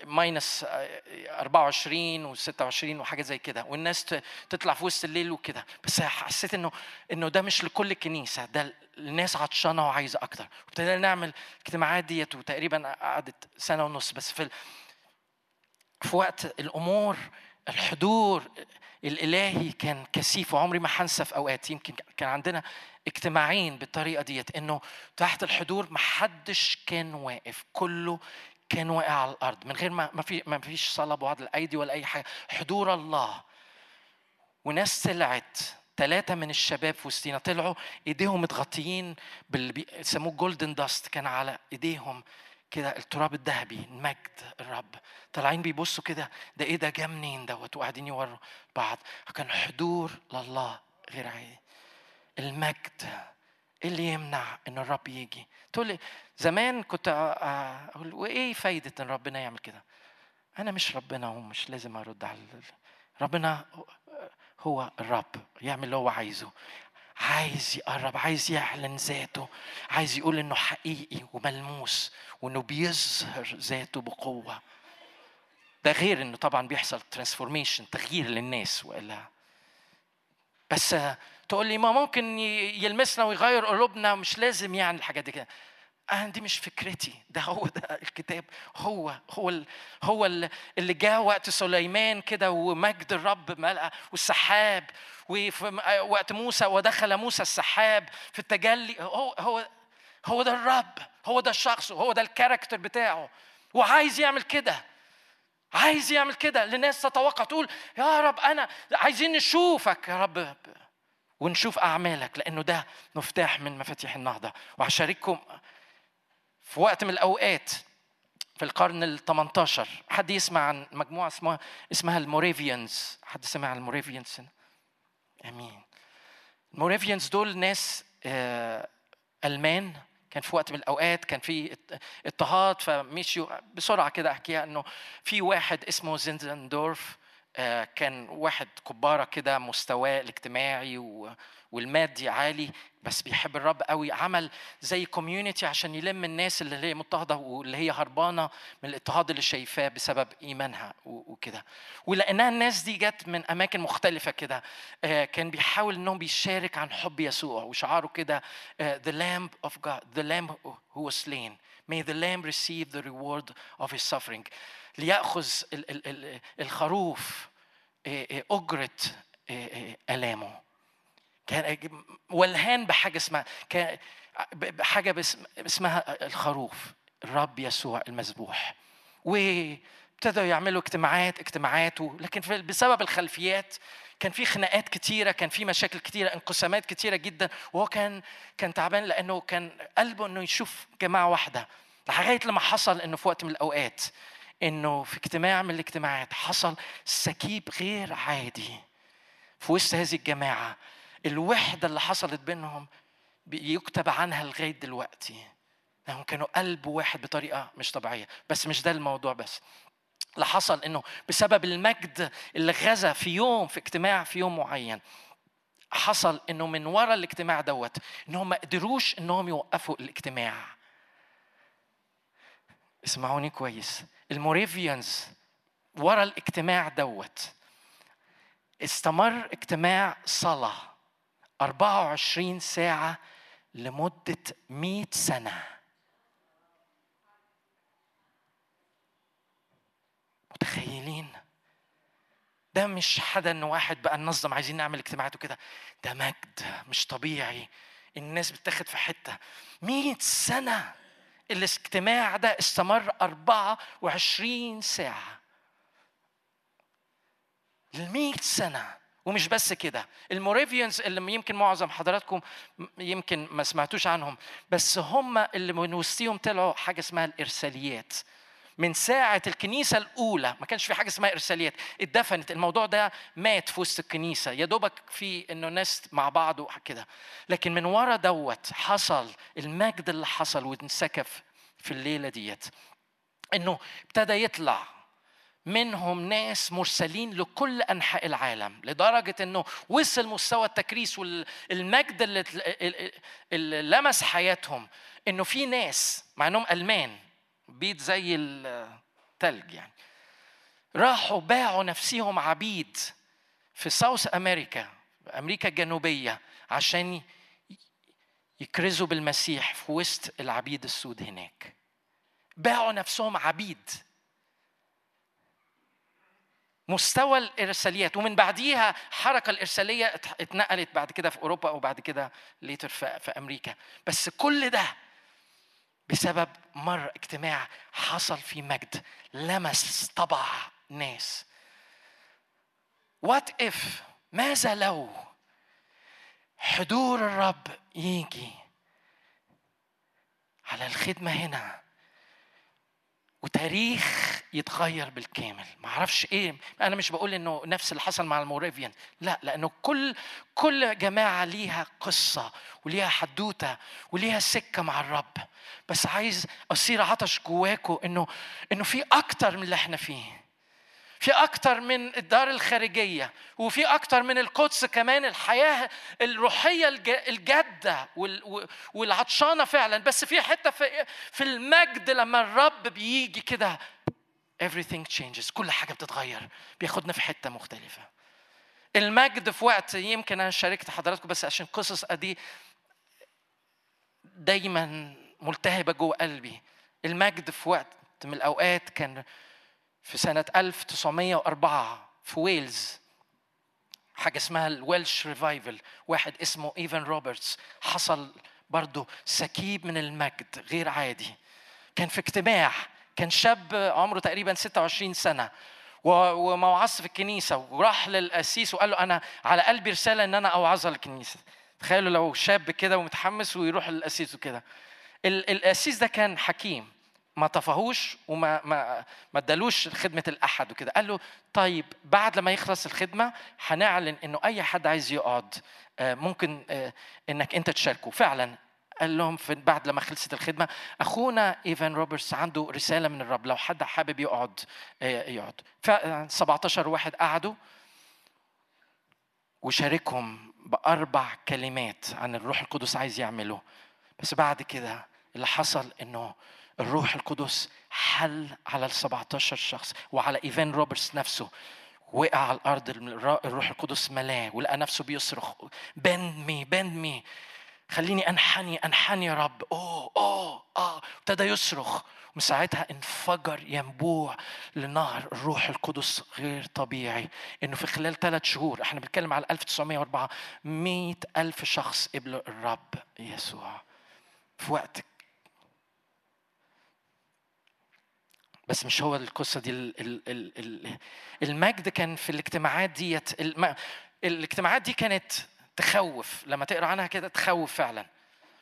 S1: ماينس 24 و26 وحاجة زي كده. والناس تطلع في وسط الليل وكده. بس حسيت إنه إنه ده مش لكل كنيسه ده الناس عطشانة وعايزة أكتر. وابتدينا نعمل الاجتماعات ديت وتقريبا قعدت سنة ونص. بس في في وقت الأمور الحضور الإلهي كان كثيف وعمري ما هنسى في أوقات يمكن كان عندنا اجتماعين بالطريقة ديت إنه تحت الحضور محدش كان واقف كله كان واقع على الأرض من غير ما ما في ما فيش صلاه بوعد الايدي ولا أي حاجة. حضور الله. وناس طلعت ثلاثة من الشباب في وسطينا طلعوا إيديهم متغطيين باللي بيسموه جولدن داست كان على إيديهم. كده التراب الذهبي المجد الرب. طالعين بيبصوا كده ده إيه ده؟ جه منين دوت؟ وقاعدين يوروا بعض. كان حضور لله غير عادي. المجد إيه اللي يمنع إن الرب يجي؟ تقول لي زمان كنت أقول وإيه فايدة إن ربنا يعمل كده؟ أنا مش ربنا ومش لازم أرد على ربنا هو الرب يعمل اللي هو عايزه. عايز يقرب عايز يعلن ذاته عايز يقول إنه حقيقي وملموس وإنه بيظهر ذاته بقوة. ده غير إنه طبعا بيحصل ترانسفورميشن تغيير للناس والا بس تقول لي ما ممكن يلمسنا ويغير قلوبنا مش لازم يعني الحاجات دي كده. أنا دي مش فكرتي. ده هو ده الكتاب. هو هو هو اللي جاء وقت سليمان كده ومجد الرب ملأ والسحاب. وفي وقت موسى ودخل موسى السحاب في التجلي. هو هو هو ده الرب هو ده الشخص هو ده الكاركتر بتاعه. وعايز يعمل كده عايز يعمل كده. لناس تتوقع تقول يا رب أنا عايزين نشوفك. يا رب ونشوف أعمالك لأنه ده مفتاح من مفاتيح النهضة. وهشارككم في وقت من الأوقات في القرن ال 18 حد يسمع عن مجموعة اسمها اسمها ال Moravians؟ حد سمع عن ال Moravians؟ آمين. ال Moravians دول ناس آه، ألمان. كان في وقت من الأوقات كان في اضطهاد فمشيوا بسرعة كده أحكيها إنه في واحد اسمه زينزندورف آه، كان واحد كبارة كده مستواه الاجتماعي والمادي عالي بس بيحب الرب قوي. عمل زي كوميونتي عشان يلم الناس اللي هي مضطهدة واللي هي هربانة من الاضطهاد اللي شايفاه بسبب إيمانها وكده. ولأنها الناس دي جت من أماكن مختلفة كده. آه، كان بيحاول إنهم بيشارك عن حب يسوع وشعاره كده. آه، the lamb of God the lamb who was slain. May the lamb receive the reward of his suffering. ليأخذ الخروف آه، أجرة آلامه. كان ولهان بحاجة اسمها كان بحاجه اسمها الخروف الرب يسوع المذبوح. وابتدوا يعملوا اجتماعات اجتماعات لكن بسبب الخلفيات كان في خناقات كتيرة كان في مشاكل كتيرة انقسامات كتيرة جدا. وهو كان كان تعبان لأنه كان قلبه إنه يشوف جماعة واحدة. لغاية لما حصل إنه في وقت من الأوقات إنه في اجتماع من الاجتماعات حصل سكيب غير عادي في وسط هذه الجماعة. الوحدة اللي حصلت بينهم يكتب عنها لغاية دلوقتي. انهم كانوا قلب واحد بطريقة مش طبيعية. بس مش ده الموضوع بس. اللي حصل إنه بسبب المجد اللي غزا في يوم في اجتماع في يوم معين حصل إنه من ورا الاجتماع دوت انهم ما قدروش إنهم يوقفوا الاجتماع. اسمعوني كويس. الموريفيانز ورا الاجتماع دوت استمر اجتماع صلاة. 24 ساعة لمدة 100 سنة. متخيلين؟ ده مش حدا ان واحد بقى ننظم عايزين نعمل اجتماعات وكده. ده مجد مش طبيعي. الناس بتاخد في حتة. 100 سنة الاجتماع ده استمر 24 ساعة. ل سنة. ومش بس كده. الموريفيانز اللي يمكن معظم حضراتكم يمكن ما سمعتوش عنهم بس هم اللي من وسطهم طلعوا حاجة اسمها الإرساليات. من ساعة الكنيسة الأولى ما كانش في حاجة اسمها إرساليات اتدفنت. الموضوع ده مات في وسط الكنيسة. يا دوبك في إنه ناس مع بعض وكده لكن من ورا دوت حصل المجد اللي حصل وانسكف في الليلة ديت. إنه ابتدى يطلع منهم ناس مرسلين لكل أنحاء العالم لدرجة إنه وصل مستوى التكريس والمجد اللي, اللي لمس حياتهم إنه في ناس مع إنهم ألمان بيت زي الثلج يعني راحوا باعوا نفسهم عبيد في ساوث أمريكا أمريكا الجنوبية عشان يكرزوا بالمسيح في وسط العبيد السود هناك. باعوا نفسهم عبيد. مستوى الإرساليات ومن بعديها حركة الإرسالية اتنقلت بعد كده في أوروبا أو بعد كده later في أمريكا. بس كل ده بسبب مر اجتماع حصل فيه مجد لمس طبع ناس. what if ماذا لو حضور الرب يجي على الخدمة هنا؟ وتاريخ يتغير بالكامل. ما أعرفش إيه أنا مش بقول إنه نفس اللي حصل مع ال Moravian. لا لأنه كل كل جماعة ليها قصة وليها حدوتة وليها سكة مع الرب. بس عايز أصير عطش جواكم إنه إنه في أكتر من اللي إحنا فيه. في أكتر من الدار الخارجية وفي أكتر من القدس كمان الحياة الروحية الجادة والعطشانة فعلا. بس في حتة في المجد لما الرب بيجي كده everything changes كل حاجة بتتغير. بياخدنا في حتة مختلفة. المجد في وقت يمكن أنا شاركت حضراتكم بس عشان قصص دي دايما ملتهبة جوه قلبي. المجد في وقت من الأوقات كان في سنة 1904 في ويلز حاجة اسمها ال Welsh Revival واحد اسمه إيفان روبرتس. حصل برضه سكيب من المجد غير عادي. كان في اجتماع كان شاب عمره تقريبا 26 سنة وموعظ في الكنيسة وراح للقسيس وقال له أنا على قلبي رسالة إن أنا أوعظها الكنيسة تخيلوا لو شاب كده ومتحمس ويروح للقسيس وكده. القسيس ده كان حكيم. ما طفهوش وما ما ما ادالوش خدمة الأحد وكده. قال له طيب بعد لما يخلص الخدمة هنعلن إنه أي حد عايز يقعد آه، ممكن آه، إنك أنت تشاركه. فعلا. قال لهم في بعد لما خلصت الخدمة أخونا إيفان روبرتس عنده رسالة من الرب لو حد حابب يقعد آه، يقعد. ف 17 واحد قعدوا وشاركهم بأربع كلمات عن الروح القدس عايز يعمله. بس بعد كده اللي حصل إنه الروح القدس حل على ال 17 شخص وعلى ايفان روبرتس نفسه. وقع على الأرض الروح القدس ملاه ولقى نفسه بيصرخ بند مي بند مي خليني أنحني أنحني يا رب. أوه أوه آه. ابتدى يصرخ. ومن ساعتها انفجر ينبوع لنهر الروح القدس غير طبيعي. إنه في خلال ثلاث شهور إحنا بنتكلم على 1904 مئة ألف شخص قبلوا الرب يسوع. في وقت بس مش هو القصة دي المجد كان في الاجتماعات ديت الاجتماعات دي كانت تخوف لما تقرأ عنها كده تخوف فعلا.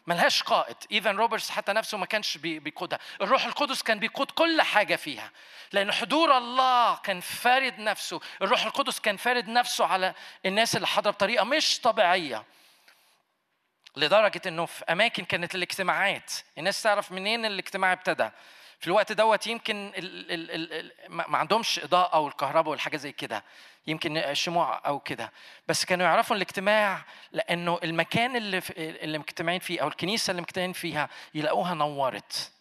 S1: ملهاش قائد. ايفان روبرتس حتى نفسه ما كانش بيقودها. الروح القدس كان بيقود كل حاجة فيها. لأن حضور الله كان فارد نفسه. الروح القدس كان فارد نفسه على الناس اللي حاضره بطريقة مش طبيعية. لدرجة إنه في أماكن كانت الاجتماعات الناس تعرف منين الاجتماع ابتدى؟ في الوقت دوت يمكن ال ال ال ما عندهمش إضاءة أو الكهرباء والحاجة زي كده يمكن شموع أو كده. بس كانوا يعرفوا الاجتماع لأنه المكان اللي اللي مجتمعين فيه أو الكنيسة اللي مجتمعين فيها يلاقوها نورت.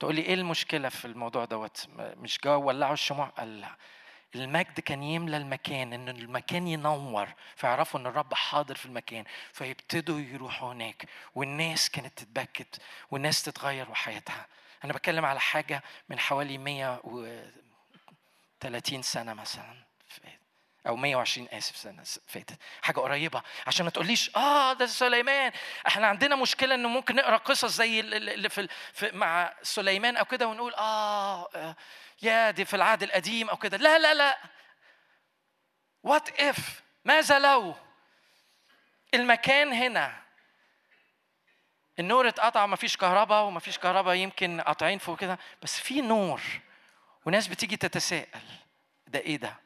S1: تقول لي إيه المشكلة في الموضوع دوت؟ مش جوا ولعوا الشموع؟ قال لا. المجد كان يملى المكان إن المكان ينور فيعرفوا إن الرب حاضر في المكان فيبتدوا يروحوا هناك والناس كانت تتبكت والناس تتغير وحياتها. أنا بتكلم على حاجة من حوالي 130 سنة مثلا أو 120 آسف سنة فاتت. حاجة قريبة. عشان ما تقوليش آه ده سليمان. إحنا عندنا مشكلة إنه ممكن نقرأ قصص زي اللي في, في مع سليمان أو كده ونقول آه, آه يا دي في العهد القديم أو كده. لا لا لا. what if ماذا لو؟ المكان هنا. النور اتقطع ومفيش كهرباء ومفيش كهرباء يمكن قاطعين فوق كده بس في نور وناس بتيجي تتساءل ده إيه ده؟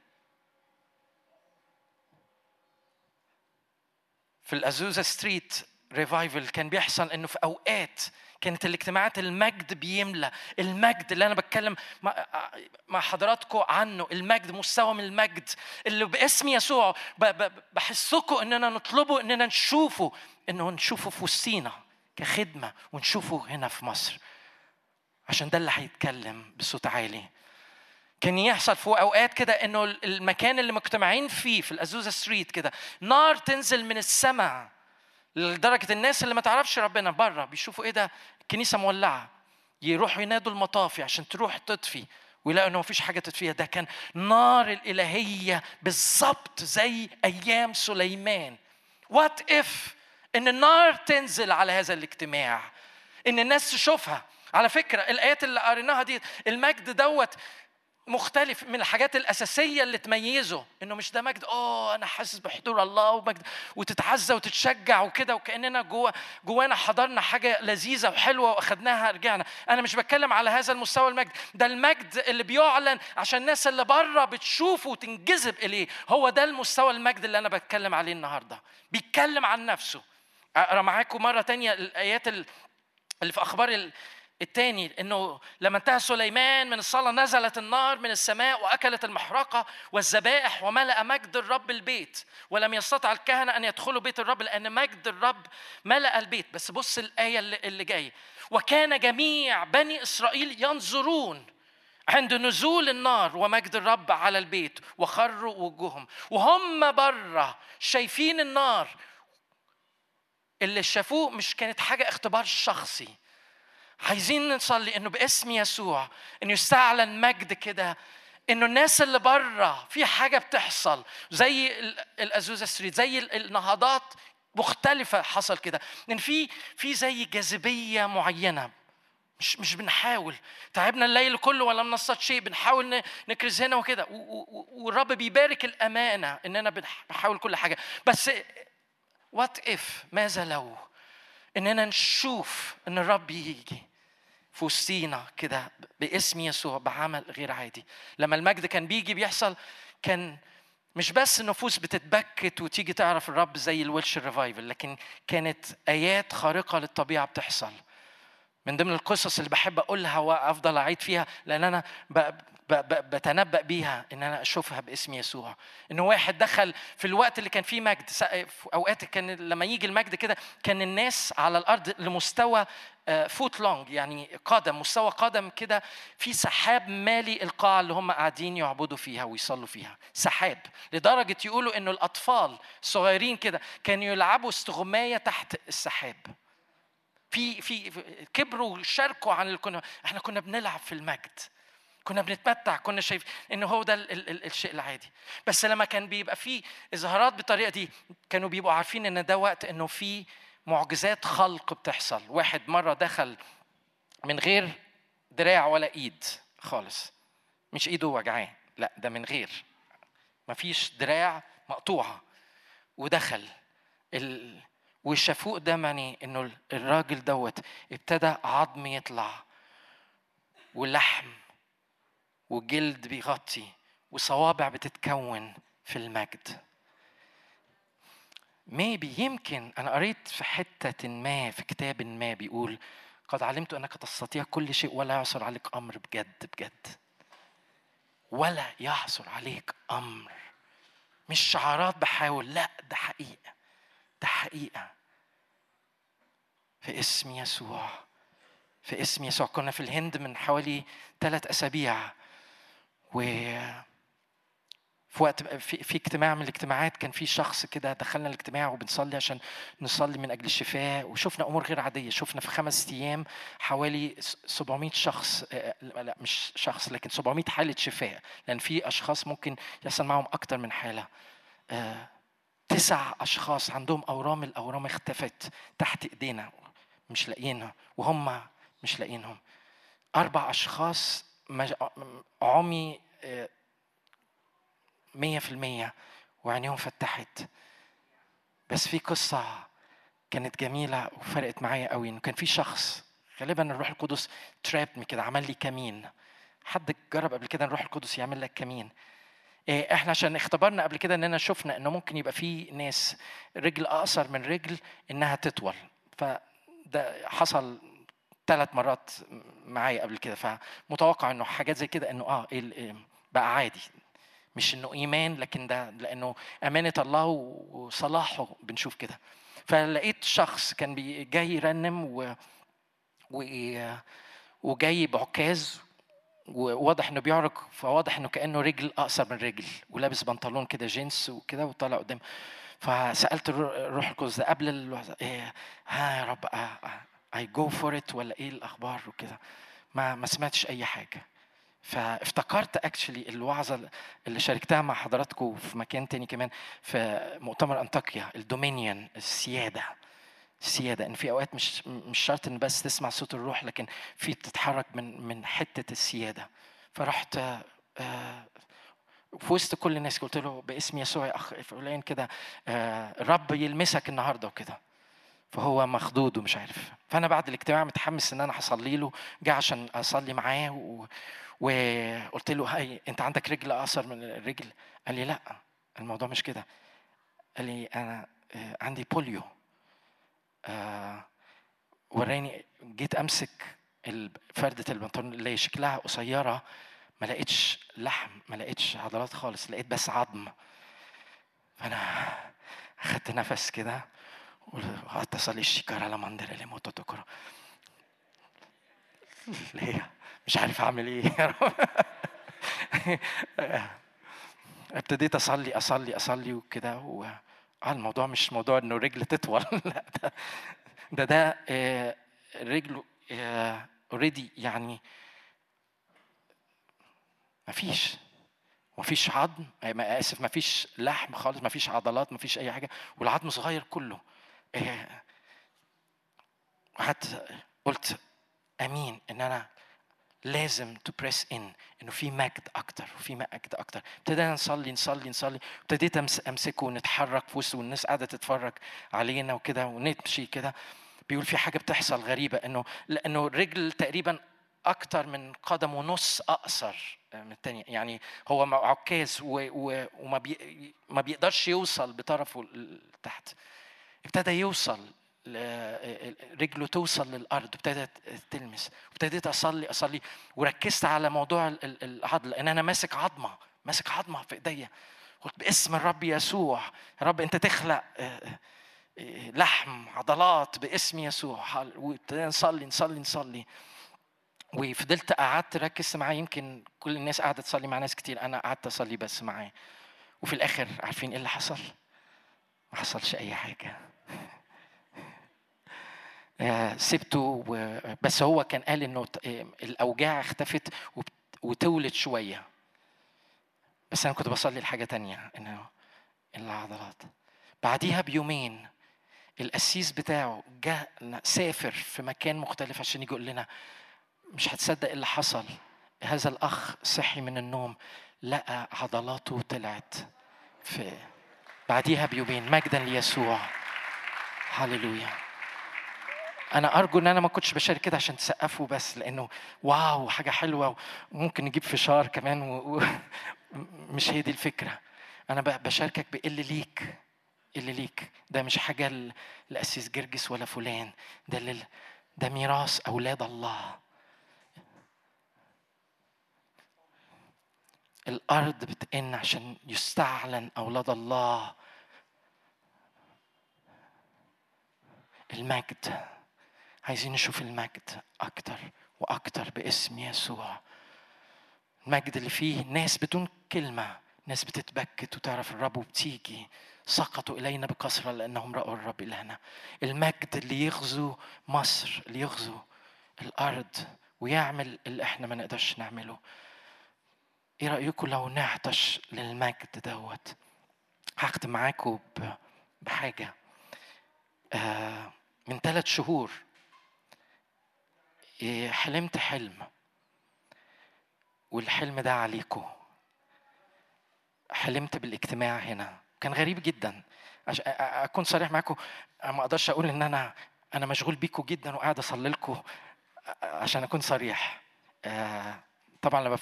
S1: في ال Azusa Street Revival كان بيحصل إنه في أوقات كانت الاجتماعات المجد بيملى المجد اللي أنا بتكلم مع حضراتكم عنه المجد مستوى من المجد اللي باسم يسوع بحسكم إننا نطلبه إننا نشوفه إنه نشوفه في وسطينا. كخدمة ونشوفه هنا في مصر. عشان ده اللي هيتكلم بصوت عالي. كان يحصل في أوقات كده إنه المكان اللي مجتمعين فيه في الازوزا ستريت كده نار تنزل من السماء لدرجة الناس اللي ما تعرفش ربنا بره بيشوفوا إيه ده؟ الكنيسه مولعة. يروحوا ينادوا المطافي عشان تروح تطفي ويلاقوا إنه مفيش حاجة تطفيها. ده كان نار الإلهية بالظبط زي أيام سليمان. وات اف إن النار تنزل على هذا الاجتماع إن الناس تشوفها. على فكرة الآيات اللي قريناها دي المجد دوت مختلف من الحاجات الأساسية اللي تميزه. إنه مش ده مجد آه أنا حاسس بحضور الله ومجد وتتعزى وتتشجع وكده وكأننا جوه جوانا حضرنا حاجة لذيذة وحلوة وأخدناها رجعنا. أنا مش بتكلم على هذا المستوى المجد. ده المجد اللي بيعلن عشان الناس اللي بره بتشوفه وتنجذب إليه. هو ده المستوى المجد اللي أنا بتكلم عليه النهاردة. بيتكلم عن نفسه. أقرأ معاكم مرة تانية الآيات اللي في أخبار الثاني إنه لما انتهى سليمان من الصلاة نزلت النار من السماء وأكلت المحرقة والذبائح وملأ مجد الرب البيت ولم يستطع الكهنة أن يدخلوا بيت الرب لأن مجد الرب ملأ البيت. بس بص الآية اللي جاية. وكان جميع بني إسرائيل ينظرون عند نزول النار ومجد الرب على البيت وخروا وجوههم. وهم بره شايفين النار اللي شافوه مش كانت حاجة اختبار شخصي. عايزين نصلي إنه باسم يسوع إنه يستعلن مجد كده إنه الناس اللي بره في حاجة بتحصل. زي ال Azusa Street زي النهضات مختلفة حصل كده. إن في في زي جاذبية معينة. مش مش بنحاول. تعبنا الليل كله ولم نصطاد شيء بنحاول نكرز هنا وكده. والرب بيبارك الأمانة اننا بنحاول كل حاجة. بس what if ماذا لو؟ إننا نشوف إن الرب يجي في وسطينا كده باسم يسوع بعمل غير عادي. لما المجد كان بيجي بيحصل كان مش بس النفوس بتتبكت وتيجي تعرف الرب زي الويلش ريفايفل لكن كانت آيات خارقة للطبيعة بتحصل. من ضمن القصص اللي بحب أقولها وأفضل أعيد فيها لأن أنا بتنبأ بيها إن أنا أشوفها باسم يسوع. إن واحد دخل في الوقت اللي كان فيه مجد في أوقات كان لما يجي المجد كده كان الناس على الأرض لمستوى فوت آه، لونج يعني قدم مستوى قدم كده في سحاب مالي القاعة اللي هم قاعدين يعبدوا فيها ويصلوا فيها. سحاب لدرجة يقولوا إنه الأطفال صغيرين كده كانوا يلعبوا استغماية تحت السحاب. في في كبروا وشاركوا عن اللي كنا إحنا كنا بنلعب في المجد. كنا بنتمتع كنا شايف انه هو ده ال ال ال الشيء العادي. بس لما كان بيبقى فيه إظهارات بالطريقة دي كانوا بيبقوا عارفين إن ده وقت إنه في معجزات خلق بتحصل. واحد مرة دخل من غير دراع ولا إيد خالص. مش إيده وجعاه لا ده من غير. مفيش دراع مقطوعة. ودخل ال... والشفوق ده معني انه الراجل دوت ابتدى عظم يطلع ولحم وجلد بيغطي وصوابع بتتكون في المجد. ميبي يمكن أنا قريت في حتة ما في كتاب ما بيقول قد علمت أنك تستطيع كل شيء ولا يعصر عليك أمر بجد بجد. ولا يعصر عليك أمر. مش شعارات بحاول لا ده حقيقة ده حقيقة. في اسم يسوع في اسم يسوع. كنا في الهند من حوالي ثلاث أسابيع و في وقت في, اجتماع من الاجتماعات كان في شخص كده دخلنا الاجتماع وبنصلي عشان نصلي من أجل الشفاء وشفنا أمور غير عادية شفنا في خمس أيام حوالي 700 شخص آه، لا مش شخص لكن 700 حالة شفاء لأن في أشخاص ممكن يحصل معهم أكتر من حالة. آه، تسع أشخاص عندهم أورام الأورام اختفت تحت إيدينا مش لاقيينها وهم مش لاقيينهم. أربع أشخاص عمي آه، مية في المية وعينيهم فتحت. بس في قصة كانت جميلة وفرقت معايا قوي إنه كان في شخص غالبا الروح القدس ترابني كده عمل لي كمين. حد جرب قبل كده الروح القدس يعمل لك كمين؟ إيه، إحنا عشان اختبرنا قبل كده إننا شفنا إنه ممكن يبقى في ناس رجل أقصر من رجل إنها تطول. فده حصل ثلاث مرات معايا قبل كده فمتوقع إنه حاجات زي كده إنه آه إيه بقى عادي. مش إنه إيمان لكن ده لأنه أمانة الله وصلاحه بنشوف كده. فلقيت شخص كان جاي يرنم و, و... وجاي بعكاز وواضح إنه بيعرج فواضح إنه كأنه رجل اقصر من رجل ولابس بنطلون كده جينز وكده وطالع قدام. فسألت الروح القدس قبل. إيه ها يا رب I go for it ولا إيه الأخبار وكده. ما ما سمعتش أي حاجة. فافتكرت actually الوعظة اللي شاركتها مع حضراتكم في مكان تاني كمان في مؤتمر أنطاكيا ال dominion السيادة. السيادة. إن في أوقات مش مش شرط إن بس تسمع صوت الروح لكن في تتحرك من من حتة السيادة. فرحت آه، في وسط كل الناس قلت له باسم يسوع يا أخ فلان كده آه، الرب يلمسك النهارده وكده. فهو مخضوض ومش عارف. فأنا بعد الاجتماع متحمس إن أنا هصلي له جه عشان أصلي معاه و... وقلت له هاي أنت عندك رجل أقصر من الرجل؟ قال لي لا الموضوع مش كده. قال لي أنا آه، عندي بوليو آه وراني جيت أمسك فردة البنطلون اللي شكلها قصيرة ما لقيتش لحم ما لقيتش عضلات خالص لقيت بس عظم. فأنا أخدت نفس كده. وقعدت اصلي الشيكارة لما اللي موتو تكرة. ليه؟ مش عارف أعمل إيه. يا رب ابتديت أصلي أصلي أصلي وكده آه الموضوع مش موضوع إنه رجل تطول. لا ده ده, ده آه رجله already آه يعني مفيش. مفيش عظم آه، آسف مفيش لحم خالص مفيش عضلات مفيش أي حاجة. والعظم صغير كله. قعدت قلت أمين إن أنا لازم to press ان إنه في مجد أكتر وفي مجد أكتر. ابتدينا نصلي نصلي نصلي. ابتديت أمسكه ونتحرك في وسط والناس قاعدة تتفرج علينا وكده ونمشي كده. بيقول في حاجة بتحصل غريبة إنه لأنه الرجل تقريبا أكتر من قدم ونص أقصر من الثانية يعني هو عكاز وما بي ما بيقدرش يوصل بطرفه لتحت. ابتدى يوصل رجله توصل للأرض ابتدت تلمس ابتديت أصلي أصلي وركزت على موضوع العضل لأن أنا ماسك عظمة ماسك عظمة في إيديا. قلت باسم الرب يسوع يا رب أنت تخلق آه، آه، لحم عضلات باسم يسوع. وابتدينا نصلي نصلي نصلي. وفضلت قعدت ركزت معاه. يمكن كل الناس قاعدة تصلي مع ناس كتير. أنا قعدت أصلي بس معاه. وفي الآخر عارفين إيه اللي حصل؟ ما حصلش أي حاجة. سبته بس هو كان قال إنه آه، الأوجاع اختفت وتولت شوية. بس أنا كنت بصلي لحاجة تانية إنه العضلات. بعديها بيومين القسيس بتاعه جاء سافر في مكان مختلف عشان يجي يقول لنا مش هتصدق اللي حصل. هذا الأخ صحي من النوم. لقى عضلاته طلعت في بعديها بيومين مجدا ليسوع. هللويا. أنا أرجو إن أنا ما كنتش بشارك كده عشان تسقفوا بس لأنه واو حاجة حلوة وممكن نجيب فشار كمان و... مش هي دي الفكرة. أنا بشاركك باللي ليك اللي ليك. ده مش حاجة لأسيس جرجس ولا فلان. ده لل... ده ميراث أولاد الله. الأرض بتئن عشان يستعلن أولاد الله. المجد. عايزين نشوف المجد أكتر وأكتر باسم يسوع. المجد اللي فيه ناس بدون كلمة ناس بتتبكت وتعرف الرب وبتيجي. سقطوا إلينا بكثرة لأنهم رأوا الرب إلهنا. المجد اللي يغزو مصر اللي يغزو الأرض ويعمل اللي إحنا ما نقدرش نعمله. إيه رأيكم لو نعطش للمجد دوت؟ هختم معاكم بحاجة. آه من ثلاث شهور. إيه، حلمت حلم. والحلم ده عليكم حلمت بالاجتماع هنا. كان غريب جدا. عشان أكون صريح معاكم ما أقدرش أقول إن أنا أنا مشغول بيكم جدا وقاعد أصلي لكم عشان أكون صريح. آه، طبعا لما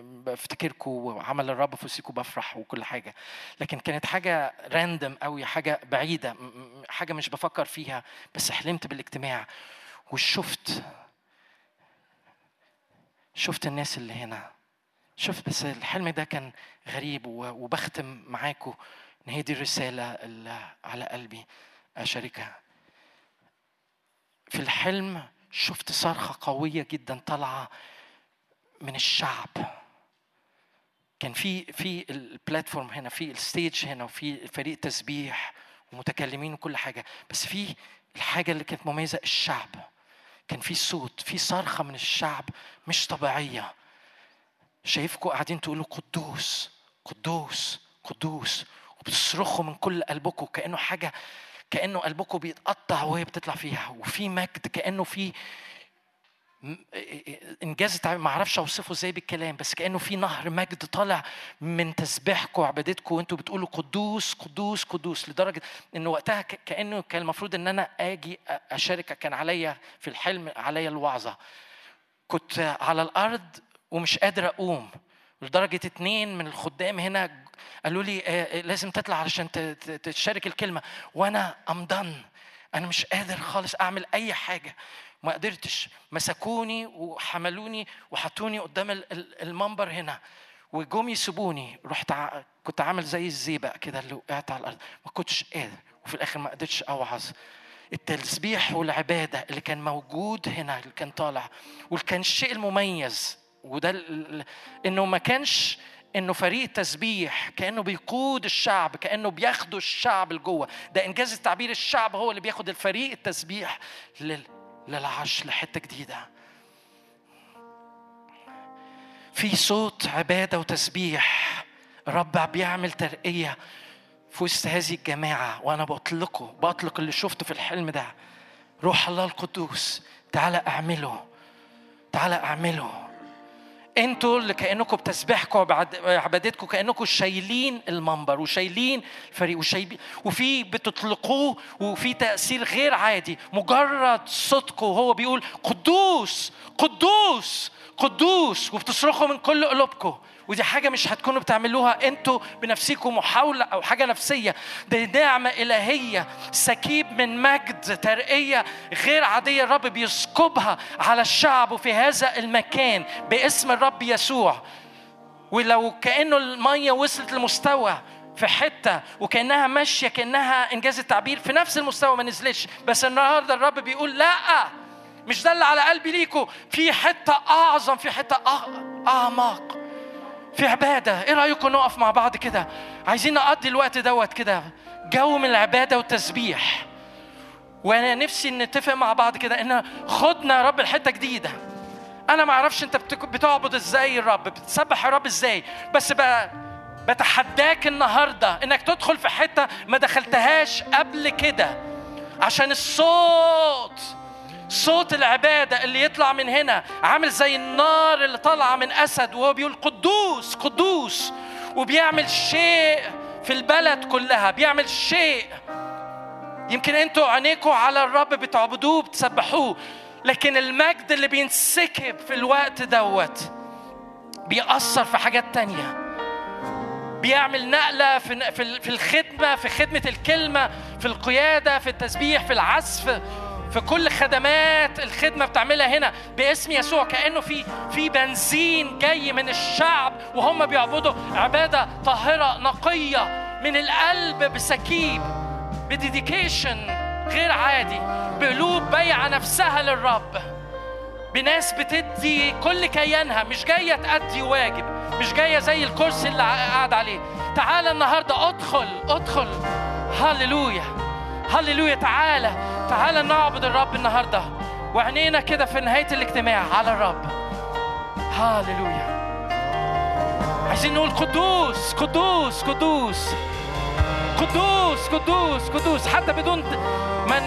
S1: بفتكركم وعمل الرب في وسطكم بفرح وكل حاجة لكن كانت حاجة راندم قوي حاجة بعيدة حاجة مش بفكر فيها بس حلمت بالاجتماع وشفت شفت الناس اللي هنا شفت بس الحلم ده كان غريب وبختم معاكم ان هي دي الرسالة اللي على قلبي أشاركها. في الحلم شفت صرخة قوية جدا طالعة من الشعب. كان في في البلاتفورم هنا في الستيج هنا وفي فريق تسبيح ومتكلمين وكل حاجة. بس في الحاجة اللي كانت مميزة الشعب. كان في صوت في صرخة من الشعب مش طبيعية. شايفكم قاعدين تقولوا قدوس قدوس قدوس. وبتصرخوا من كل قلبكم كأنه حاجة كأنه قلبكم بيتقطع وهي بتطلع فيها. وفي مجد كأنه في إنجاز ما أعرفش أوصفه إزاي بالكلام بس كأنه في نهر مجد طالع من تسبيحكم وعبادتكم وأنتوا بتقولوا قدوس قدوس قدوس لدرجة انه وقتها كأنه كان المفروض إن أنا آجي أشارك كان عليا في الحلم عليا الوعظة. كنت على الأرض ومش قادر أقوم لدرجة اتنين من الخدام هنا قالوا لي آه، آه، لازم تطلع علشان تشارك الكلمة. وأنا ام دن أنا مش قادر خالص أعمل أي حاجة. ما قدرتش مسكوني وحملوني وحطوني قدام المنبر هنا. وجم يسيبوني. رحت ع... كنت عامل زي الزيبق كده اللي وقعت على الأرض. ما كنتش قادر. وفي الآخر ما قدرتش أوعظ. التسبيح والعبادة اللي كان موجود هنا اللي كان طالع وكان الشيء المميز. وده ال... إنه ما كانش إنه فريق تسبيح كأنه بيقود الشعب كأنه بياخدوا الشعب لجوه. ده إنجاز التعبير الشعب هو اللي بياخد الفريق التسبيح لل... للعش لحتة جديدة. في صوت عبادة وتسبيح. رب بيعمل ترقية في وسط هذه الجماعة وأنا بطلقه بطلق اللي شفته في الحلم ده. روح الله القدوس تعالى أعمله تعالى أعمله. أنتوا اللي كأنكم بتسبحكم وعبادتكم كأنكم شايلين المنبر وشايلين الفريق وشايلين وفي بتطلقوه وفي تأثير غير عادي. مجرد صوتكم وهو بيقول قدوس قدوس قدوس وبتصرخوا من كل قلوبكم. ودي حاجة مش هتكونوا بتعملوها أنتوا بنفسكم محاولة أو حاجة نفسية. دي نعمة إلهية سكيب من مجد ترقية غير عادية. الرب بيسكبها على الشعب في هذا المكان باسم الرب يسوع. ولو كأنه المية وصلت لمستوى في حتة وكأنها ماشية كأنها إنجاز التعبير في نفس المستوى ما نزلتش بس النهارده الرب بيقول لا مش ده اللي على قلبي ليكوا. في حتة أعظم في حتة أعمق. في عبادة. إيه رأيكم نقف مع بعض كده؟ عايزين نقضي الوقت دوت كده. جو من العبادة والتسبيح. وأنا نفسي نتفق مع بعض كده إن خدنا يا رب الحتة جديدة. أنا ما أعرفش أنت بتعبد إزاي الرب بتسبح الرب إزاي؟ بس بقى بتحداك النهاردة إنك تدخل في حتة ما دخلتهاش قبل كده. عشان الصوت صوت العبادة اللي يطلع من هنا عامل زي النار اللي طالعة من أسد وهو بيقول قدوس قدوس. وبيعمل شيء في البلد كلها بيعمل شيء. يمكن أنتوا عينيكوا على الرب بتعبدوه بتسبحوه لكن المجد اللي بينسكب في الوقت دوت بيأثر في حاجات تانية. بيعمل نقلة في في الخدمة في خدمة الكلمة في القيادة في التسبيح في العزف. في كل خدمات الخدمة بتعملها هنا باسم يسوع كأنه في في بنزين جاي من الشعب وهم بيعبدوا عبادة طاهرة نقية من القلب بسكيب بديديكيشن غير عادي بقلوب بيع نفسها للرب بناس بتدي كل كيانها مش جاية تأدي واجب مش جاية زي الكرسي اللي قاعد عليه. تعال النهاردة أدخل أدخل. هللويا. هللويا تعالى تعالى نعبد الرب النهارده. وعينينا كده في نهاية الاجتماع على الرب. هللويا. عايزين نقول قدوس قدوس قدوس. قدوس قدوس قدوس. حتى بدون ما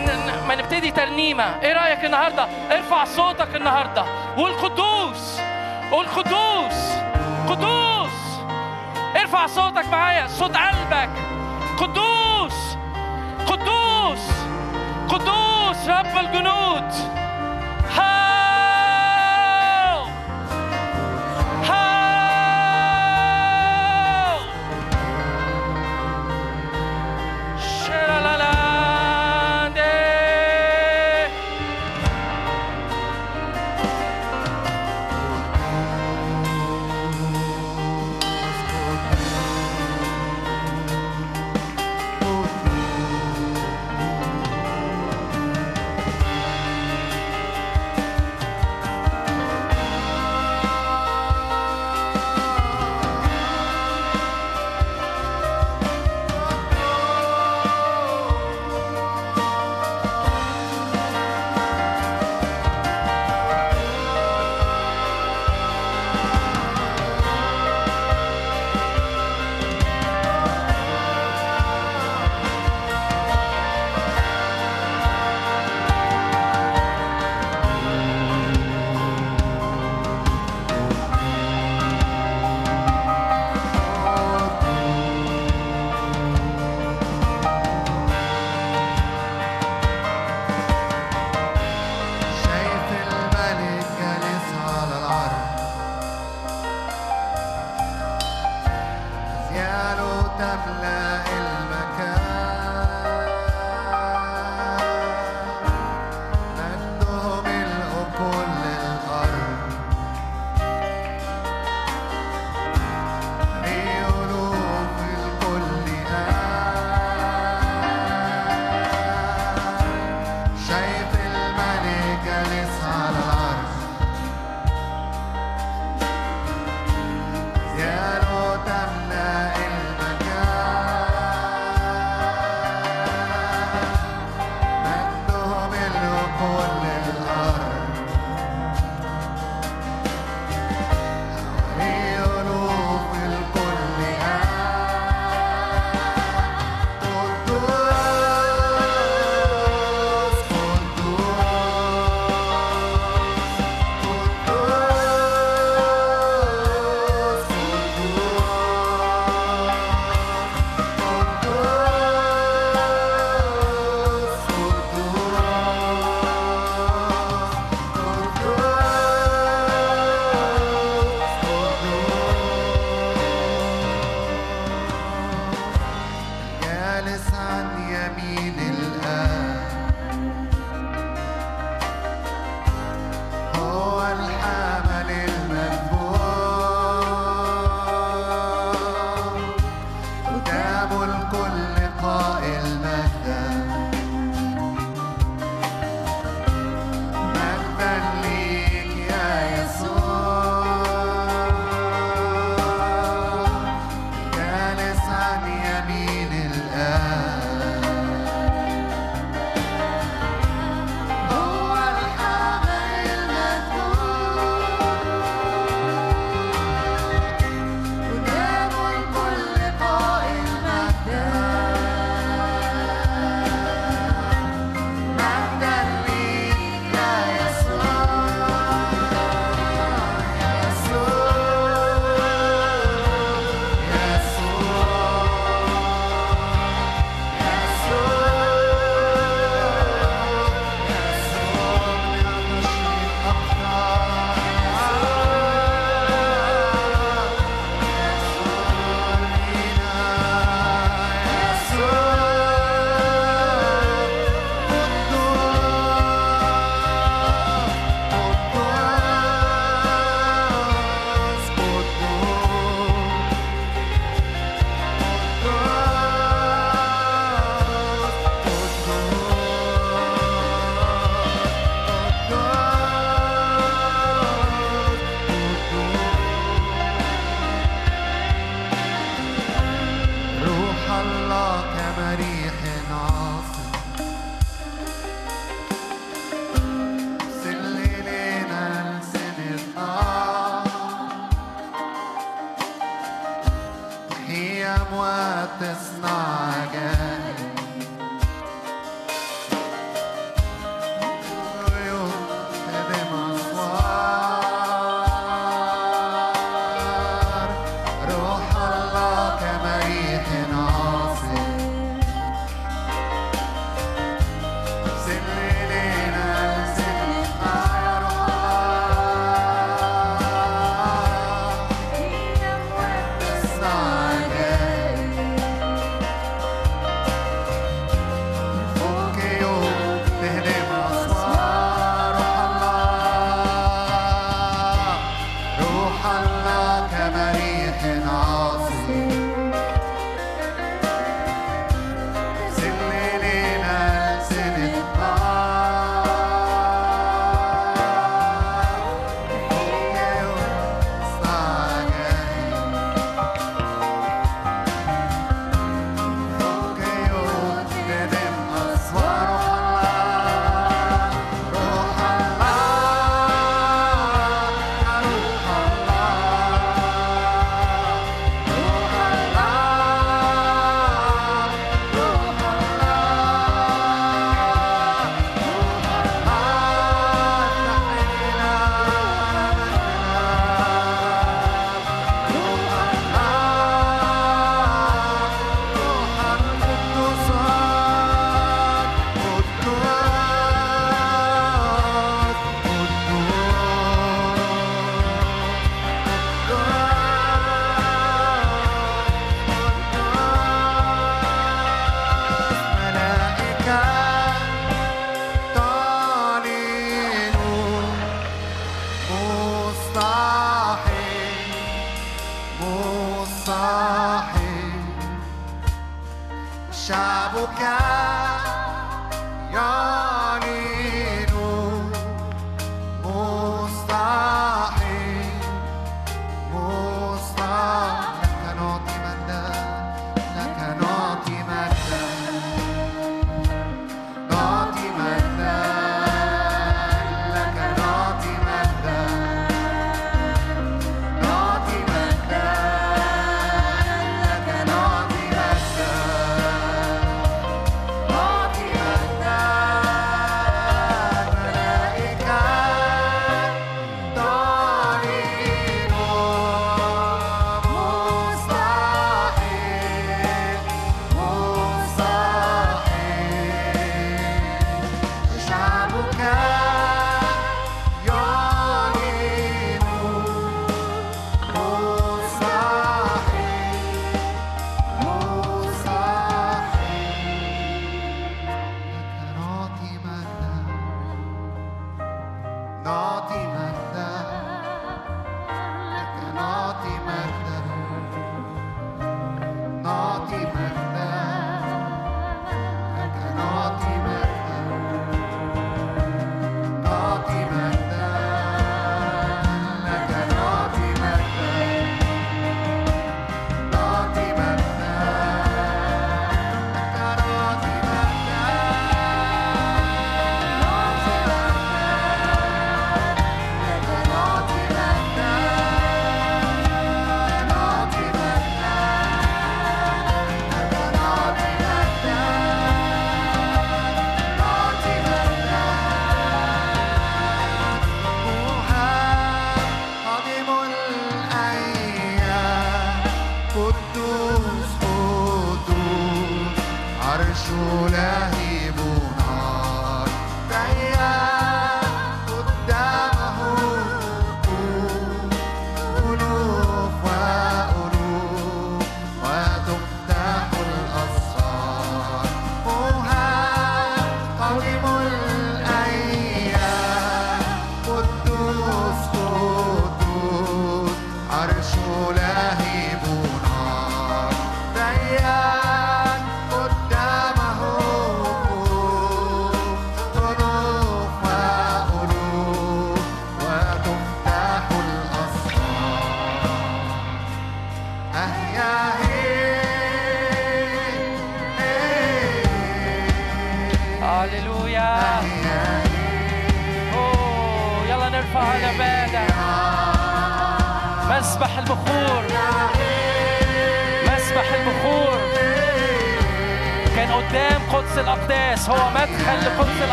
S1: ما نبتدي ترنيمة. إيه رأيك النهارده؟ ارفع صوتك النهارده. قول قدوس قول قدوس قدوس. ارفع صوتك معايا صوت قلبك. قدوس قدوس. قدوس رب الجنود.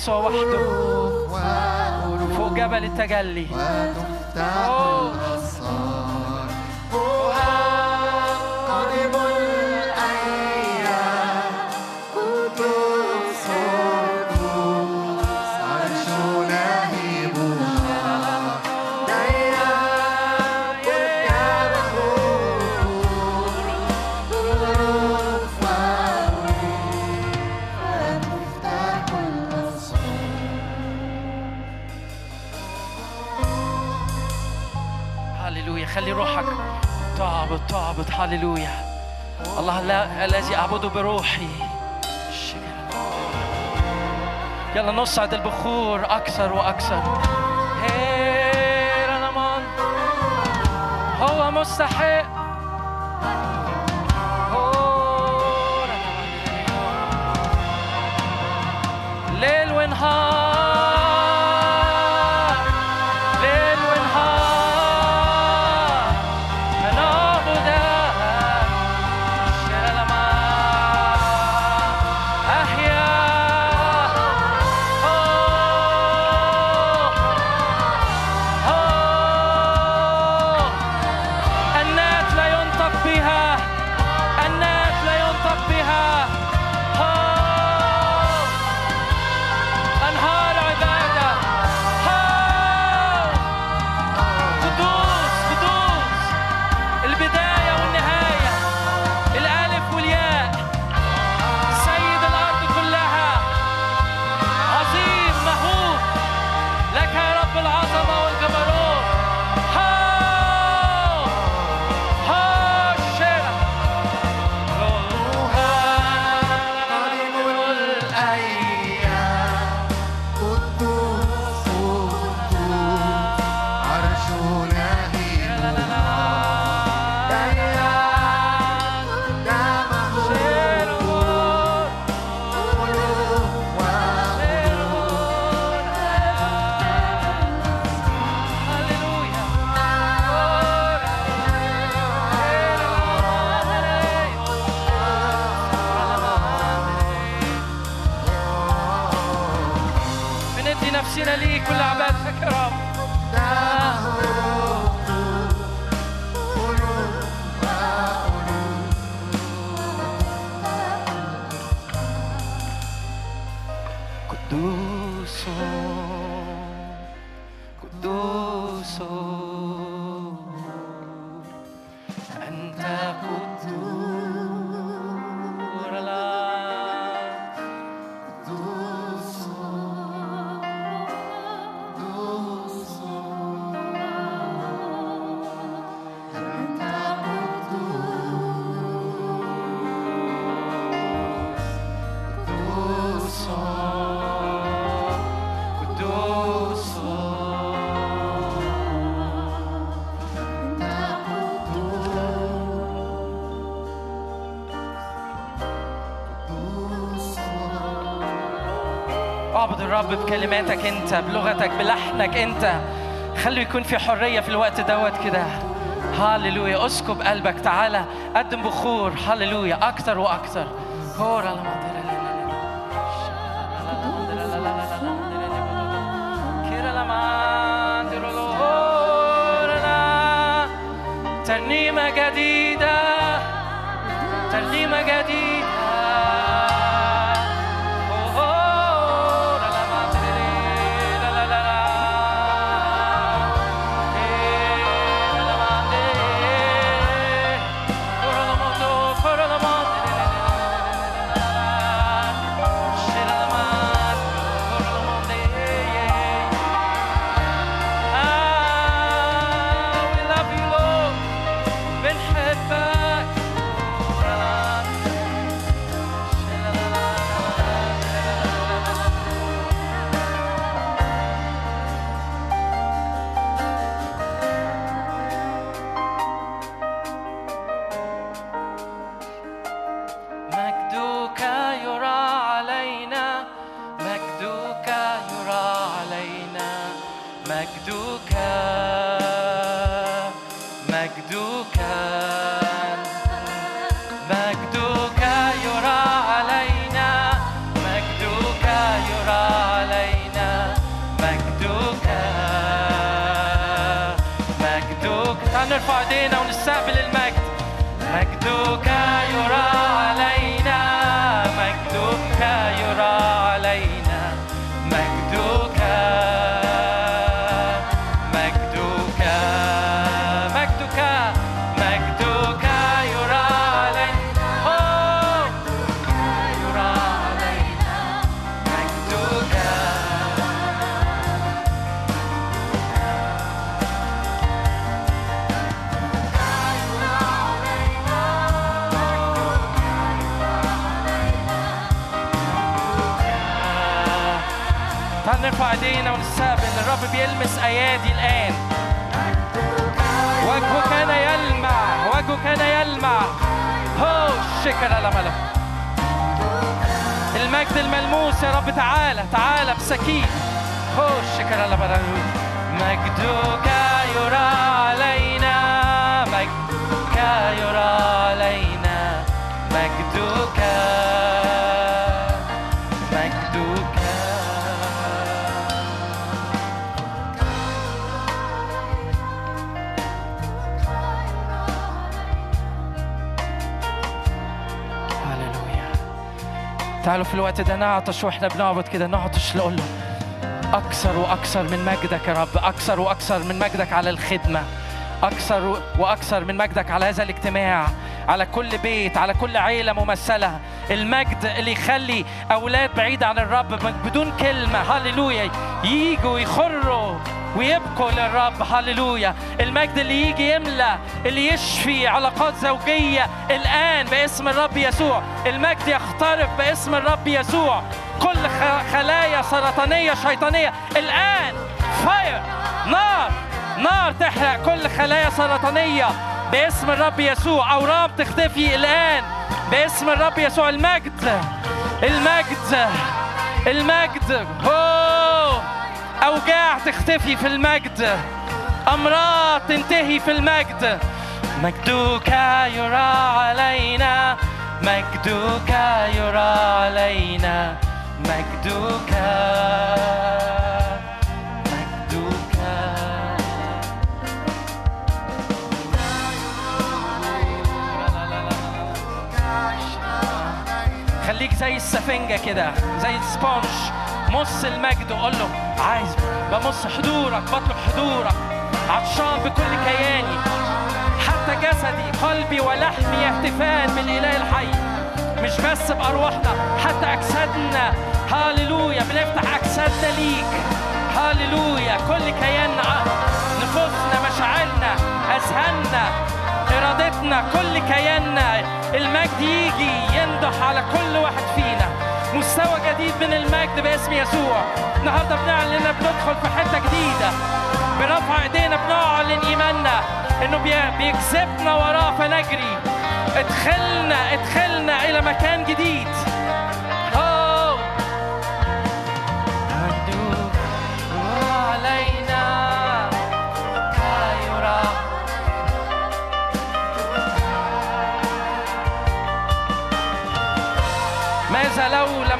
S2: يسوع وحده فوق جبل التجلي. هللويا خلي روحك تعبد تعبد هللويا الله الذي أعبده بروحي يلا نصعد البخور أكثر وأكثر هو
S1: مستحق الرب بكلماتك انت بلغتك بلحنك انت. خلوا يكون في حرية في الوقت دوت كده. هللويا اسكب قلبك. تعالى قدم بخور. هللويا أكتر وأكتر. كورا ترنيمة جديدة. ترنيمة جديدة. toca. الرب بيلمس أيادي الآن. وجهه كان يلمع وجهه كان يلمع. هو شكل على ملك. المجد الملموس يا رب تعالى تعالى بسكين. هو شكل على ملك. مجدك يرى علينا مجدك يرى علينا. مجدك تعالوا في الوقت ده نعطش وإحنا بنعبد كده نعطش نقول له أكثر وأكثر من مجدك يا رب أكثر وأكثر من مجدك على الخدمة أكثر وأكثر من مجدك على هذا الاجتماع على كل بيت على كل عيلة ممثلة. المجد اللي يخلي أولاد بعيد عن الرب بدون كلمة. هللويا. ييجوا يخروا. ويبكوا للرب. هللويا. المجد اللي يجي يملى اللي يشفي علاقات زوجية الآن باسم الرب يسوع. المجد يخترق باسم الرب يسوع. كل خلايا سرطانية شيطانية. الآن فاير نار نار تحرق. كل خلايا سرطانية باسم الرب يسوع. أورام تختفي الآن باسم الرب يسوع. المجد المجد المجد. هو أوجاع تختفي في المجد. أمراض تنتهي في المجد. مجدك يرى علينا. مجدك يرى علينا. مجدك. خليك زي السفنجة كده زي السبونج. مص المجد وقول له عايز بمص حضورك بطلب حضورك عطشان بكل كياني حتى جسدي قلبي ولحمي يهتفان بالإله الحي مش بس بأرواحنا حتى أجسادنا هاليلويا بنفتح أجسادنا ليك هاليلويا كل كياننا نفوسنا مشاعرنا أذهاننا إرادتنا كل كياننا المجد يجي ينضح على كل واحد فينا. مستوى جديد من المجد باسم يسوع. النهارده بنعلن إننا بندخل في حتة جديدة. برفع إيدينا بنعلن إيماننا إنه بي- بيجذبنا وراه فنجري. ادخلنا ادخلنا إلى مكان جديد.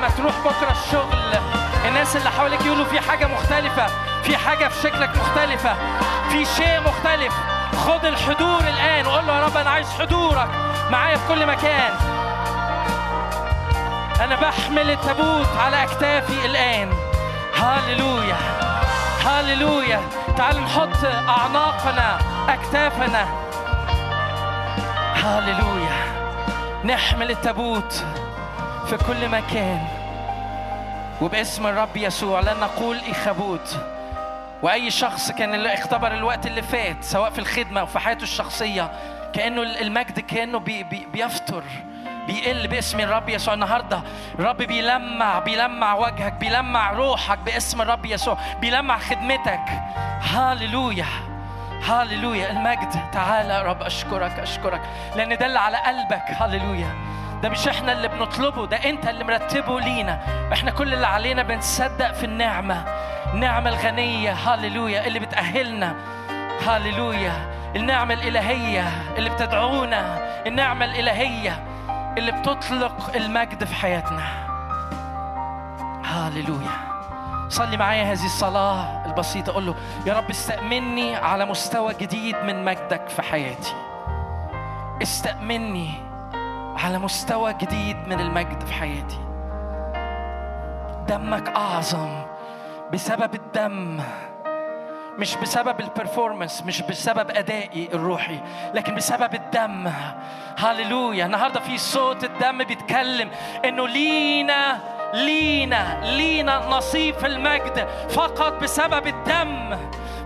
S1: لما تروح بكرة الشغل. الناس اللي حواليك يقولوا في حاجة مختلفة في حاجة في شكلك مختلفة في شيء مختلف. خد الحضور الآن وقول له يا رب أنا عايز حضورك معايا في كل مكان. أنا بحمل التابوت على أكتافي الآن. هاليلويا هاليلويا تعال نحط أعناقنا أكتافنا. هاليلويا نحمل التابوت. في كل مكان. وباسم الرب يسوع لن نقول إخابوت. وأي شخص كان اللي اختبر الوقت اللي فات سواء في الخدمة أو في حياته الشخصية كأنه المجد كأنه بي بي بيفتر بيقل باسم الرب يسوع. النهارده الرب بيلمع بيلمع وجهك بيلمع روحك باسم الرب يسوع بيلمع خدمتك. هاليلويا هاليلويا المجد تعالى يا رب أشكرك أشكرك. لأن ده اللي على قلبك. هاليلويا ده مش إحنا اللي بنطلبه ده انت اللي مرتبه لينا. إحنا كل اللي علينا بنصدق في النعمة النعمة الغنية هاليلويا اللي بتأهلنا. هاليلويا النعمة الإلهية اللي بتدعونا النعمة الإلهية اللي بتطلق المجد في حياتنا. هاليلويا صلي معايا هذه الصلاة البسيطة قول له يا رب استأمني على مستوى جديد من مجدك في حياتي. استأمني على مستوى جديد من المجد في حياتي. دمك أعظم بسبب الدم مش بسبب البرفورمانس مش بسبب أدائي الروحي لكن بسبب الدم. هللويا. النهارده في صوت الدم بيتكلم إنه لينا لينا لينا نصيب في المجد فقط بسبب الدم.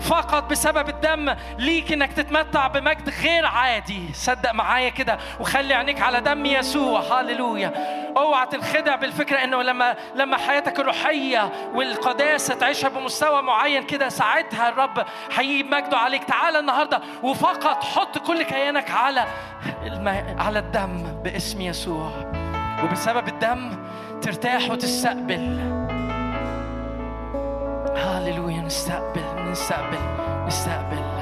S1: فقط بسبب الدم ليك إنك تتمتع بمجد غير عادي. صدق معايا كده وخلي عينيك على دم يسوع. هللويا. أوعى تنخدع بالفكرة إنه لما لما حياتك الروحية والقداسة تعيشها بمستوى معين كده ساعتها الرب هيجيب مجده عليك. تعالى النهارده وفقط حط كل كيانك على الم... على الدم باسم يسوع. وبسبب الدم ترتاح وتستقبل. هاليلويا نستقبل نستقبل نستقبل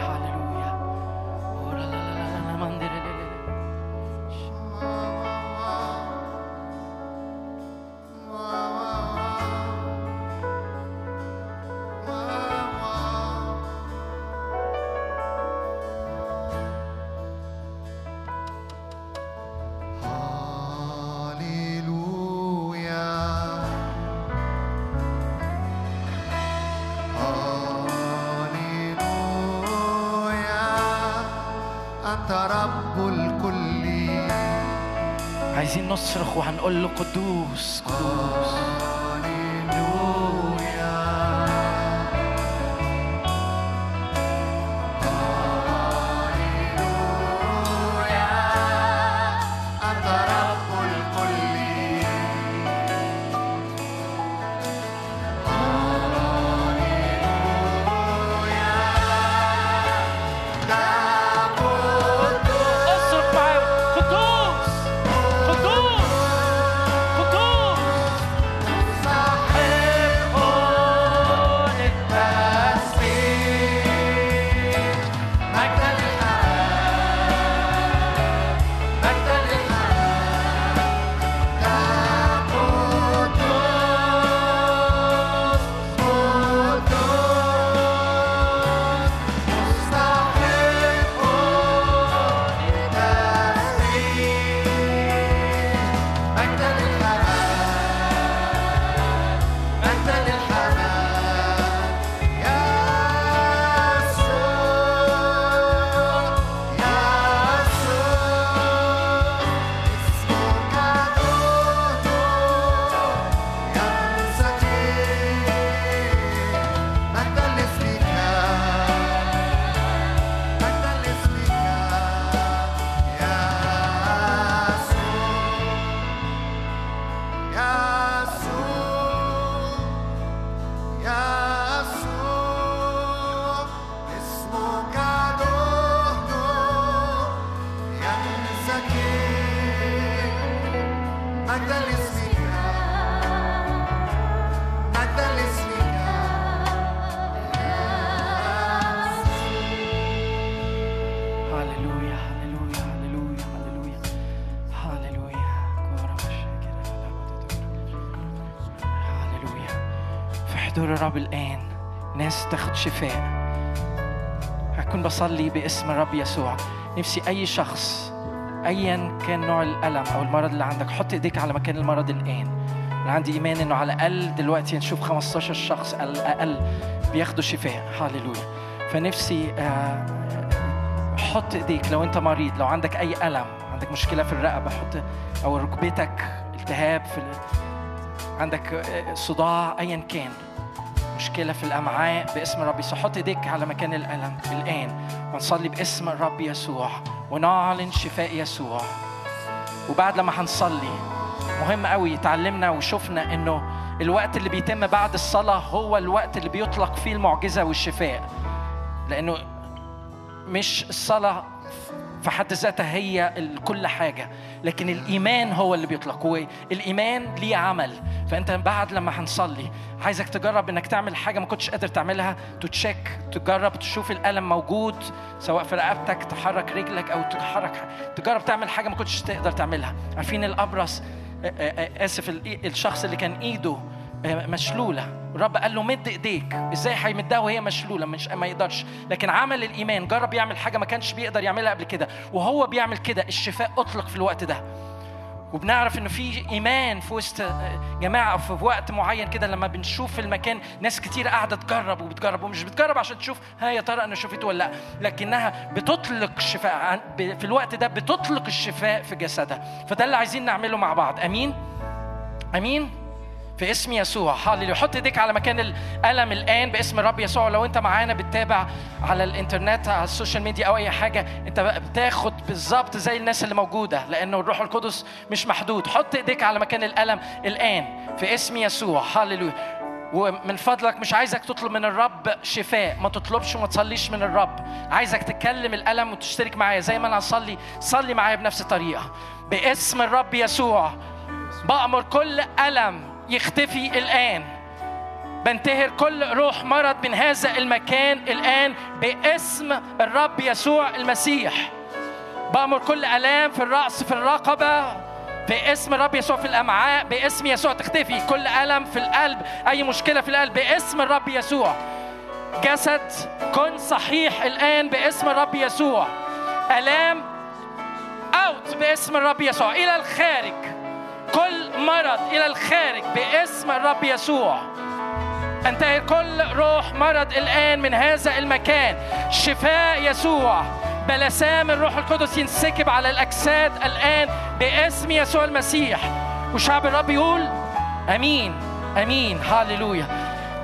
S1: وهنقول له قدوس قدوس. حضور الرب الآن. ناس تاخد شفاء. هكون بصلي باسم الرب يسوع. نفسي أي شخص أيا كان نوع الألم أو المرض اللي عندك حط إيديك على مكان المرض الآن. أنا عندي إيمان إنه على الأقل دلوقتي نشوف 15 شخص على الأقل بياخدوا شفاء. هاليلويا. فنفسي آه، حط إيديك لو أنت مريض لو عندك أي ألم عندك مشكلة في الرقبة حط أو ركبتك التهاب في. عندك آه، صداع أيا كان. مشكلة في الأمعاء باسم الرب يسوع. حط ايديك على مكان الألم الآن ونصلي باسم الرب يسوع. ونعلن شفاء يسوع. وبعد لما هنصلي مهم قوي تعلمنا وشفنا إنه الوقت اللي بيتم بعد الصلاة هو الوقت اللي بيطلق فيه المعجزة والشفاء. لأنه مش الصلاة في حد ذاتها هي كل حاجة. لكن الإيمان هو اللي بيطلق والإيمان ليه عمل. فأنت بعد لما هنصلي عايزك تجرب إنك تعمل حاجة ما كنتش قادر تعملها تتشيك تجرب تشوف الألم موجود سواء في رقبتك تحرك رجلك أو تحرك تجرب تعمل حاجة ما كنتش تقدر تعملها. عارفين الأبرص آسف الشخص اللي كان إيده آه، مشلولة. الرب قال له مد إيديك. إزاي هيمدها وهي مشلولة؟ مش ما يقدرش. لكن عمل الإيمان. جرب يعمل حاجة ما كانش بيقدر يعملها قبل كده. وهو بيعمل كده الشفاء أطلق في الوقت ده. وبنعرف إنه في إيمان في وسط جماعة في وقت معين كده لما بنشوف في المكان ناس كتير قاعدة تجرب وبتجرب ومش بتجرب عشان تشوف ها يا ترى أنا شفيته ولا لأ؟ لكنها بتطلق شفاء. في الوقت ده بتطلق الشفاء في جسدها. فده اللي عايزين نعمله مع بعض. آمين؟ آمين؟ في اسم يسوع. هاليلويا حط ايديك على مكان الالم الآن باسم الرب يسوع. لو انت معانا بتتابع على الإنترنت على السوشيال ميديا أو أي حاجة انت بتاخد بالظبط زي الناس اللي موجودة لأنه الروح القدس مش محدود. حط ايديك على مكان الالم الآن في اسم يسوع. هاليلويا ومن فضلك مش عايزك تطلب من الرب شفاء. ما تطلبش وما تصليش من الرب. عايزك تكلم الألم وتشترك معايا. زي ما أنا أصلي صلي معايا بنفس الطريقة. باسم الرب يسوع. بأمر كل ألم يختفي الآن. بنتهر كل روح مرض من هذا المكان الآن باسم الرب يسوع المسيح. بأمر كل آلام في الرأس في الرقبة باسم الرب يسوع في الأمعاء باسم يسوع تختفي. كل ألم في القلب أي مشكلة في القلب باسم الرب يسوع. جسد كن صحيح الآن باسم الرب يسوع. آلام أوت باسم الرب يسوع. إلى الخارج. كل مرض إلى الخارج باسم الرب يسوع. انتهي كل روح مرض الآن من هذا المكان. شفاء يسوع. بلسام الروح القدس ينسكب على الأجساد الآن باسم يسوع المسيح. وشعب الرب يقول أمين أمين هاليلويا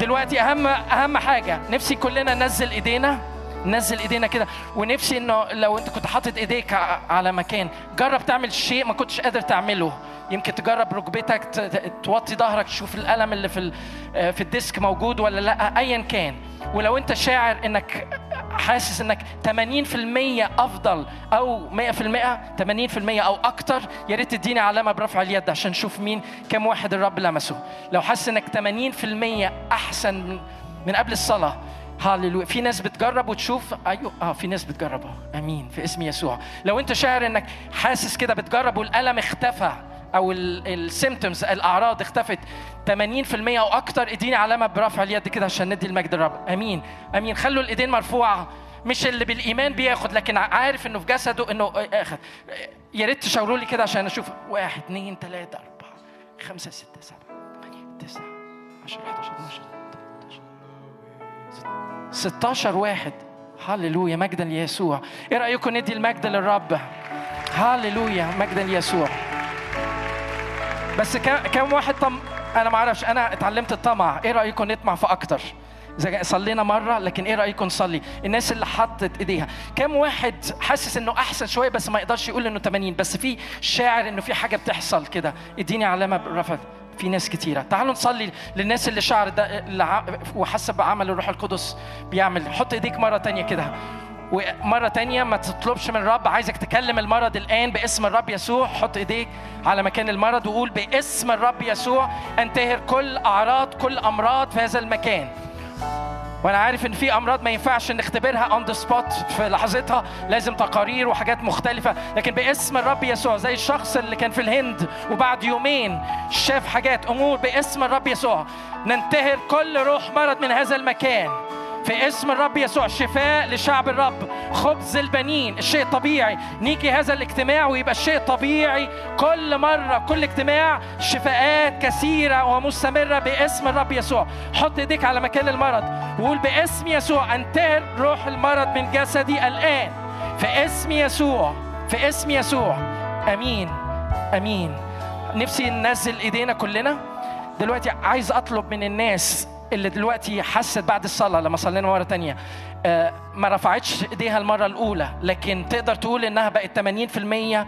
S1: دلوقتي أهم أهم حاجة. نفسي كلنا ننزل إيدينا. نزل ايدينا كده. ونفسي انه لو انت كنت حاطط ايديك على مكان جرب تعمل شيء ما كنتش قادر تعمله. يمكن تجرب ركبتك توطي ظهرك تشوف الألم اللي في في الديسك موجود ولا لأ ايا كان. ولو انت شاعر انك حاسس انك 80% أفضل أو 100% 80% أو أكتر يا ريت تديني علامة برفع اليد عشان نشوف مين كم واحد الرب لمسه. لو حاسس انك 80% أحسن من قبل الصلاة هاليلويا. في ناس بتجرب وتشوف. أيوه آه في ناس بتجرب آه آمين في اسم يسوع. لو أنت شاعر إنك حاسس كده بتجرب والألم اختفى أو السيمتومز الأعراض اختفت 80% أو أكتر إديني علامة برفع اليد كده عشان ندي المجد للرب آمين آمين. خلوا الإيدين مرفوعة. مش اللي بالإيمان بياخد لكن عارف إنه في جسده إنه اخذ يا ريت تشاوروا لي كده عشان أشوف. واحد اثنين ثلاثة أربعة خمسة ستة سبعة ثمانيه تسعة 10 11 12 16 واحد. هللويا مجدا ليسوع إيه رأيكم ندي المجد للرب؟ هللويا مجدا ليسوع بس كم واحد طم أنا ما أعرفش أنا اتعلمت الطمع. إيه رأيكم نطمع في أكتر؟ إذا صلينا مرة لكن إيه رأيكم نصلي؟ الناس اللي حطت إيديها. كم واحد حاسس إنه أحسن شوية بس ما يقدرش يقول إنه 80 بس في شاعر إنه في حاجة بتحصل كده. اديني علامة بالرفع في ناس كتيرة. تعالوا نصلي للناس اللي شعر ده اللي ع- وحسب عمل الروح القدس بيعمل. حط ايديك مرة تانية كده. ومرة تانية ما تطلبش من الرب عايزك تكلم المرض الآن باسم الرب يسوع. حط ايديك على مكان المرض وقول باسم الرب يسوع. انتهر كل أعراض كل أمراض في هذا المكان. وأنا عارف ان في امراض ما ينفعش نختبرها on the spot في لحظتها. لازم تقارير وحاجات مختلفة. لكن باسم الرب يسوع زي الشخص اللي كان في الهند وبعد يومين شاف حاجات أمور باسم الرب يسوع. ننتهر كل روح مرض من هذا المكان. في اسم الرب يسوع شفاء لشعب الرب. خبز البنين الشيء طبيعي نيجي هذا الاجتماع ويبقى الشيء طبيعي كل مرة. كل اجتماع شفاءات كثيرة ومستمرة باسم الرب يسوع. حط ايديك على مكان المرض وقول باسم يسوع انتهر روح المرض من جسدي الآن. في اسم يسوع في اسم يسوع. آمين آمين. نفسي ننزل ايدينا كلنا. دلوقتي عايز اطلب من الناس اللي دلوقتي حست بعد الصلاة لما صلينا مرة تانية آه، ما رفعتش إيديها المرة الأولى لكن تقدر تقول إنها بقت 80%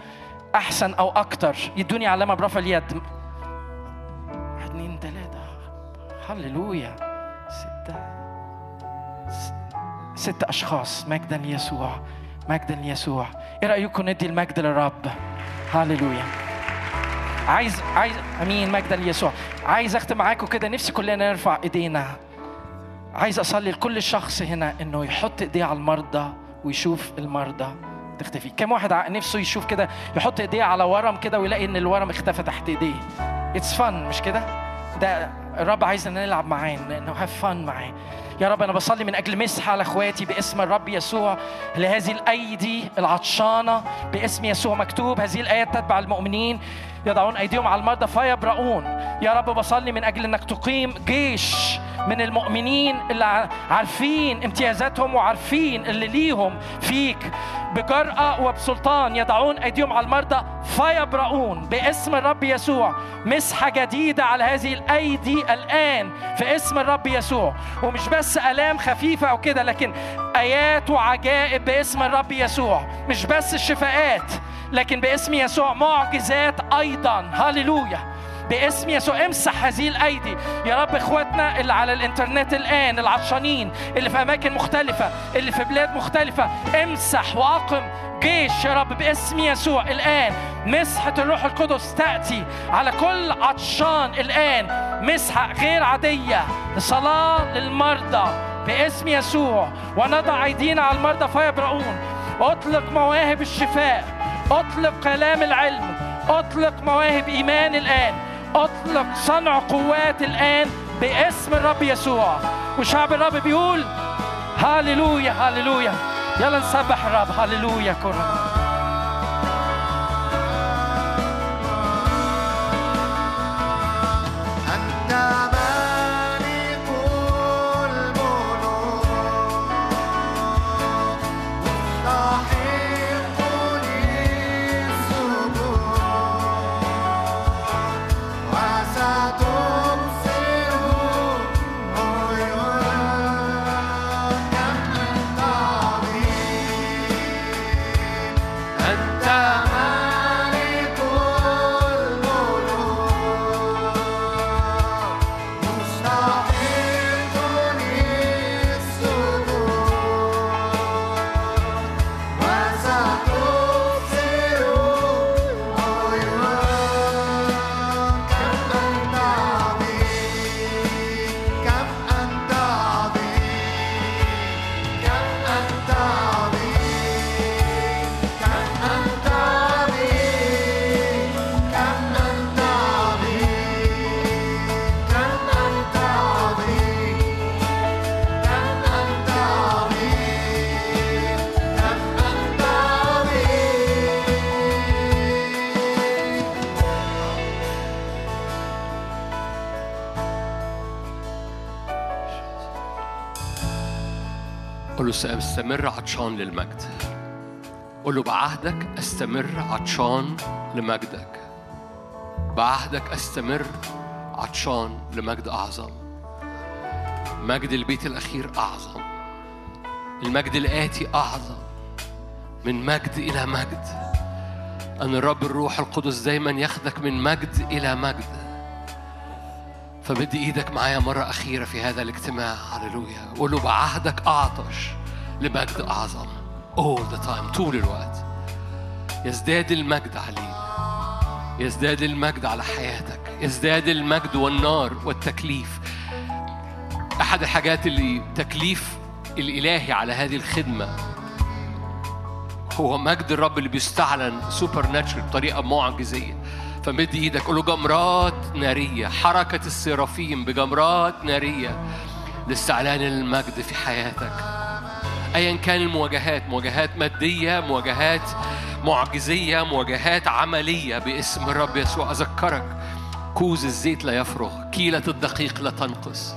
S1: أحسن أو أكتر. يدوني علامة برفع اليد واحد اتنين تلاتة. هللويا. ستة. ست أشخاص. مجدا ليسوع مجدا ليسوع إيه رأيكم ندي المجد للرب؟ هللويا. عايز عايز أمين. مجدا ليسوع عايز أختم معاكم كده. نفسي كلنا نرفع إيدينا. عايز أصلي لكل شخص هنا إنه يحط إيديه على المرضى ويشوف المرضى تختفي. كم واحد نفسه يشوف كده يحط إيديه على ورم كده ويلاقي إن الورم اختفى تحت إيديه. It's fun مش كده؟ ده الرب عايزنا نلعب معاه إنه have fun معاه. يا رب أنا بصلي من أجل مسحه على أخواتي باسم الرب يسوع لهذه الأيدي العطشانة باسم يسوع مكتوب. هذه الايات تتبع المؤمنين يضعون أيديهم على المرضى فيبرؤون. يا رب بصلي من أجل إنك تقيم جيش من المؤمنين اللي عارفين امتيازاتهم وعارفين اللي ليهم فيك. بجرأة وبسلطان يضعون أيديهم على المرضى فيبرؤون باسم الرب يسوع. مسحة جديدة على هذه الأيدي الآن في اسم الرب يسوع. ومش بس آلام خفيفة أو كده لكن آيات وعجائب باسم الرب يسوع. مش بس الشفاءات لكن باسم يسوع معجزات أيضا. هللويا. باسم يسوع. امسح هذه الأيدي. يا رب إخواتنا اللي على الإنترنت الآن العطشانين اللي في أماكن مختلفة اللي في بلاد مختلفة امسح وأقم جيش يا رب باسم يسوع الآن. مسحة الروح القدس تأتي على كل عطشان الآن. مسحة غير عادية. صلاة للمرضى باسم يسوع. ونضع أيدينا على المرضى فيبرؤون. أطلق مواهب الشفاء. أطلق كلام العلم. أطلق مواهب إيمان الآن. أطلق صنع قوات الآن باسم الرب يسوع. وشعب الرب بيقول هاليلويا هاليلويا يلا نسبح الرب. هاليلويا كرة.
S3: له سأستمر عطشان للمجد. قل له بعهدك أستمر عطشان لمجدك. بعهدك أستمر عطشان لمجد أعظم. مجد البيت الأخير أعظم. المجد الآتي أعظم. من مجد إلى مجد. أن الرب الروح القدس دايما ياخدك من مجد إلى مجد. فمد إيدك معايا مرة أخيرة في هذا الاجتماع. هللويا. قول له بعهدك أعطش. لمجد أعظم all the time. طول الوقت. يزداد المجد علينا. يزداد المجد على حياتك. يزداد المجد والنار والتكليف. أحد الحاجات اللي تكليف الإلهي على هذه الخدمة هو مجد الرب اللي بيستعلن سوبر ناتشرال بطريقة معجزية. فمد إيدك قول له جمرات نارية. حركة السرافيم بجمرات نارية. لاستعلان المجد في حياتك. ايا كان المواجهات مواجهات مادية مواجهات معجزية مواجهات عملية باسم الرب يسوع. أذكرك كوز الزيت لا يفرغ كيلة الدقيق لا تنقص.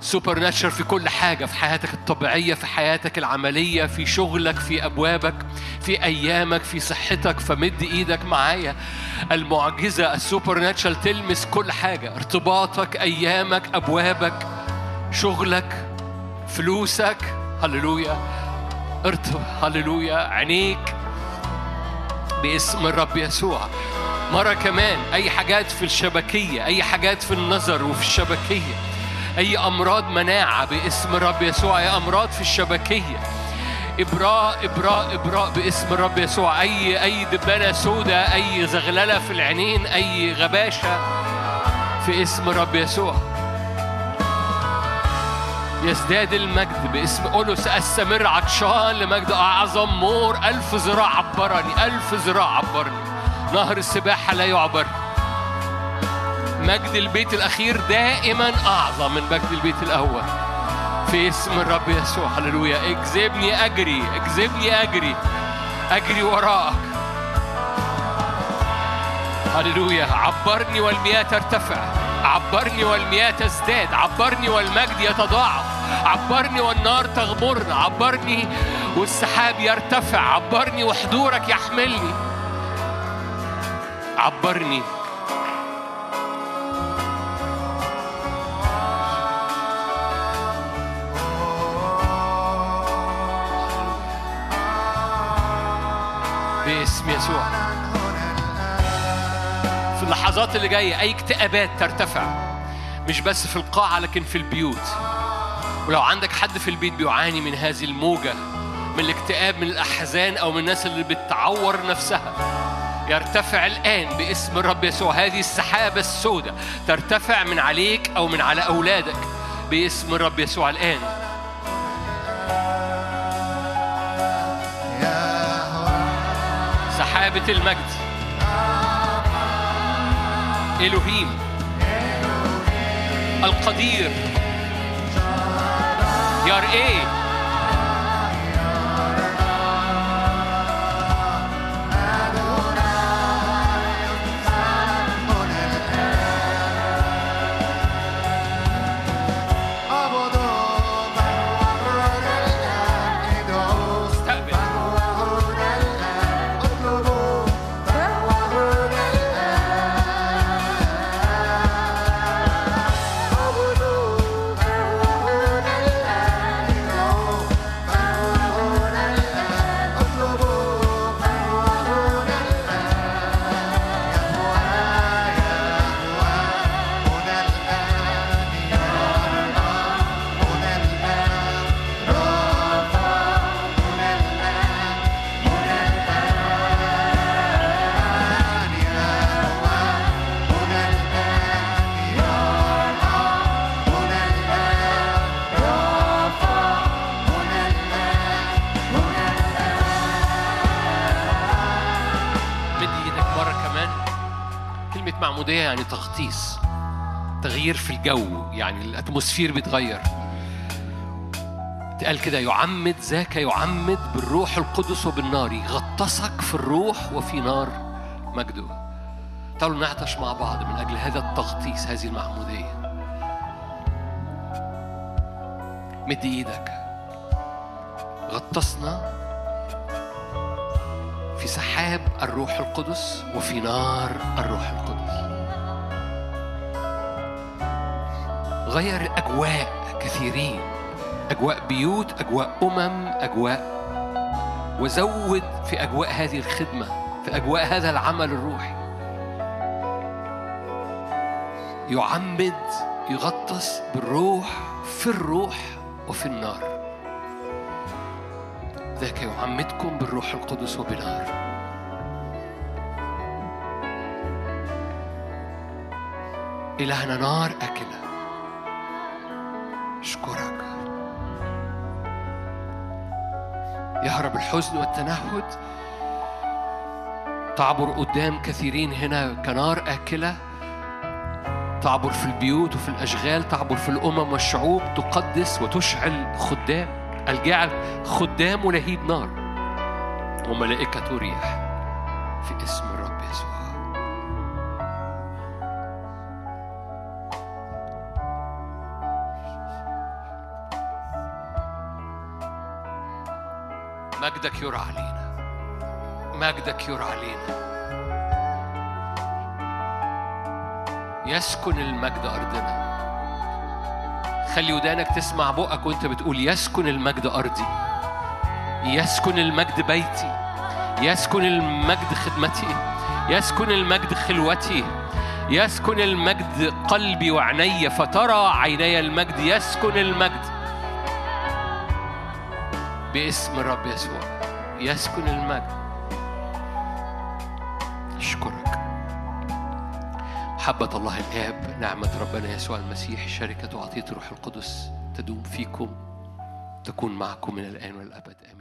S3: supernature في كل حاجة في حياتك الطبيعية في حياتك العملية في شغلك في أبوابك في أيامك في صحتك فمد إيدك معايا. المعجزة ال supernature تلمس كل حاجة. ارتباطك أيامك أبوابك شغلك فلوسك هللويا. ارتب هللويا. عينيك باسم الرب يسوع. مرة كمان أي حاجات في الشبكية أي حاجات في النظر وفي الشبكية. أي أمراض مناعة باسم الرب يسوع. أي أمراض في الشبكية. إبراء إبراء إبراء باسم الرب يسوع. أي أي دبانة سوداء أي زغللة في العينين أي غباشة في اسم الرب يسوع. يزداد المجد باسم قوله سأستمر عطشان لمجد أعظم مور. ألف ذراع عبرني ألف ذراع عبرني. نهر السباحة لا يعبر. مجد البيت الأخير دائما أعظم من مجد البيت الأول. في اسم الرب يسوع هللويا. اجذبني أجري اجذبني أجري أجري وراءك هللويا. عبرني والمياه ترتفع. عبرني والمياه تزداد عبرني والمجد يتضاعف عبرني والنار تغمرنا عبرني والسحاب يرتفع عبرني وحضورك يحملني. عبرني. باسم يسوع. اللحظات اللي جاية أي اكتئابات ترتفع مش بس في القاعة لكن في البيوت. ولو عندك حد في البيت بيعاني من هذه الموجة من الاكتئاب من الأحزان أو من الناس اللي بتعور نفسها يرتفع الآن باسم الرب يسوع. هذه السحابة السوداء ترتفع من عليك أو من على أولادك باسم الرب يسوع الآن. سحابة المجد. إلهيم القدير. يار إيه؟ الجو يعني الاتموسفير بيتغير. اتقال كده يعمد ذاك يعمد بالروح القدس وبالنار يغطسك في الروح وفي نار مجده. تعالوا نعطش مع بعض من أجل هذا التغطيس هذه المعمودية مد إيدك. غطسنا في سحاب الروح القدس وفي نار الروح القدس. غير أجواء كثيرين. أجواء بيوت أجواء أمم أجواء وزود في أجواء هذه الخدمة في أجواء هذا العمل الروحي. يعمد يغطس بالروح في الروح وفي النار. ذاك يعمدكم بالروح القدس وبنار إلهنا نار أكلة. يهرب الحزن والتنهد. تعبر قدام كثيرين هنا كنار آكلة. تعبر في البيوت وفي الأشغال تعبر في الأمم والشعوب تقدس وتشعل خدام. الجعل خدام ولهيب نار. وملائكة ريح في اسم الرب يسوع. مجدك يرى علينا. مجدك يرى علينا. يسكن المجد أرضنا. خلي ودانك تسمع بقك وانت بتقول يسكن المجد أرضي. يسكن المجد بيتي. يسكن المجد خدمتي. يسكن المجد خلوتي. يسكن المجد قلبي وعيني فترى عيني المجد. يسكن المجد باسم الرب يسوع. يسكن المجد. أشكرك. محبة الله الآب نعمة ربنا يسوع المسيح شركة وعطية الروح القدس تدوم فيكم تكون معكم من الآن والأبد. آمين.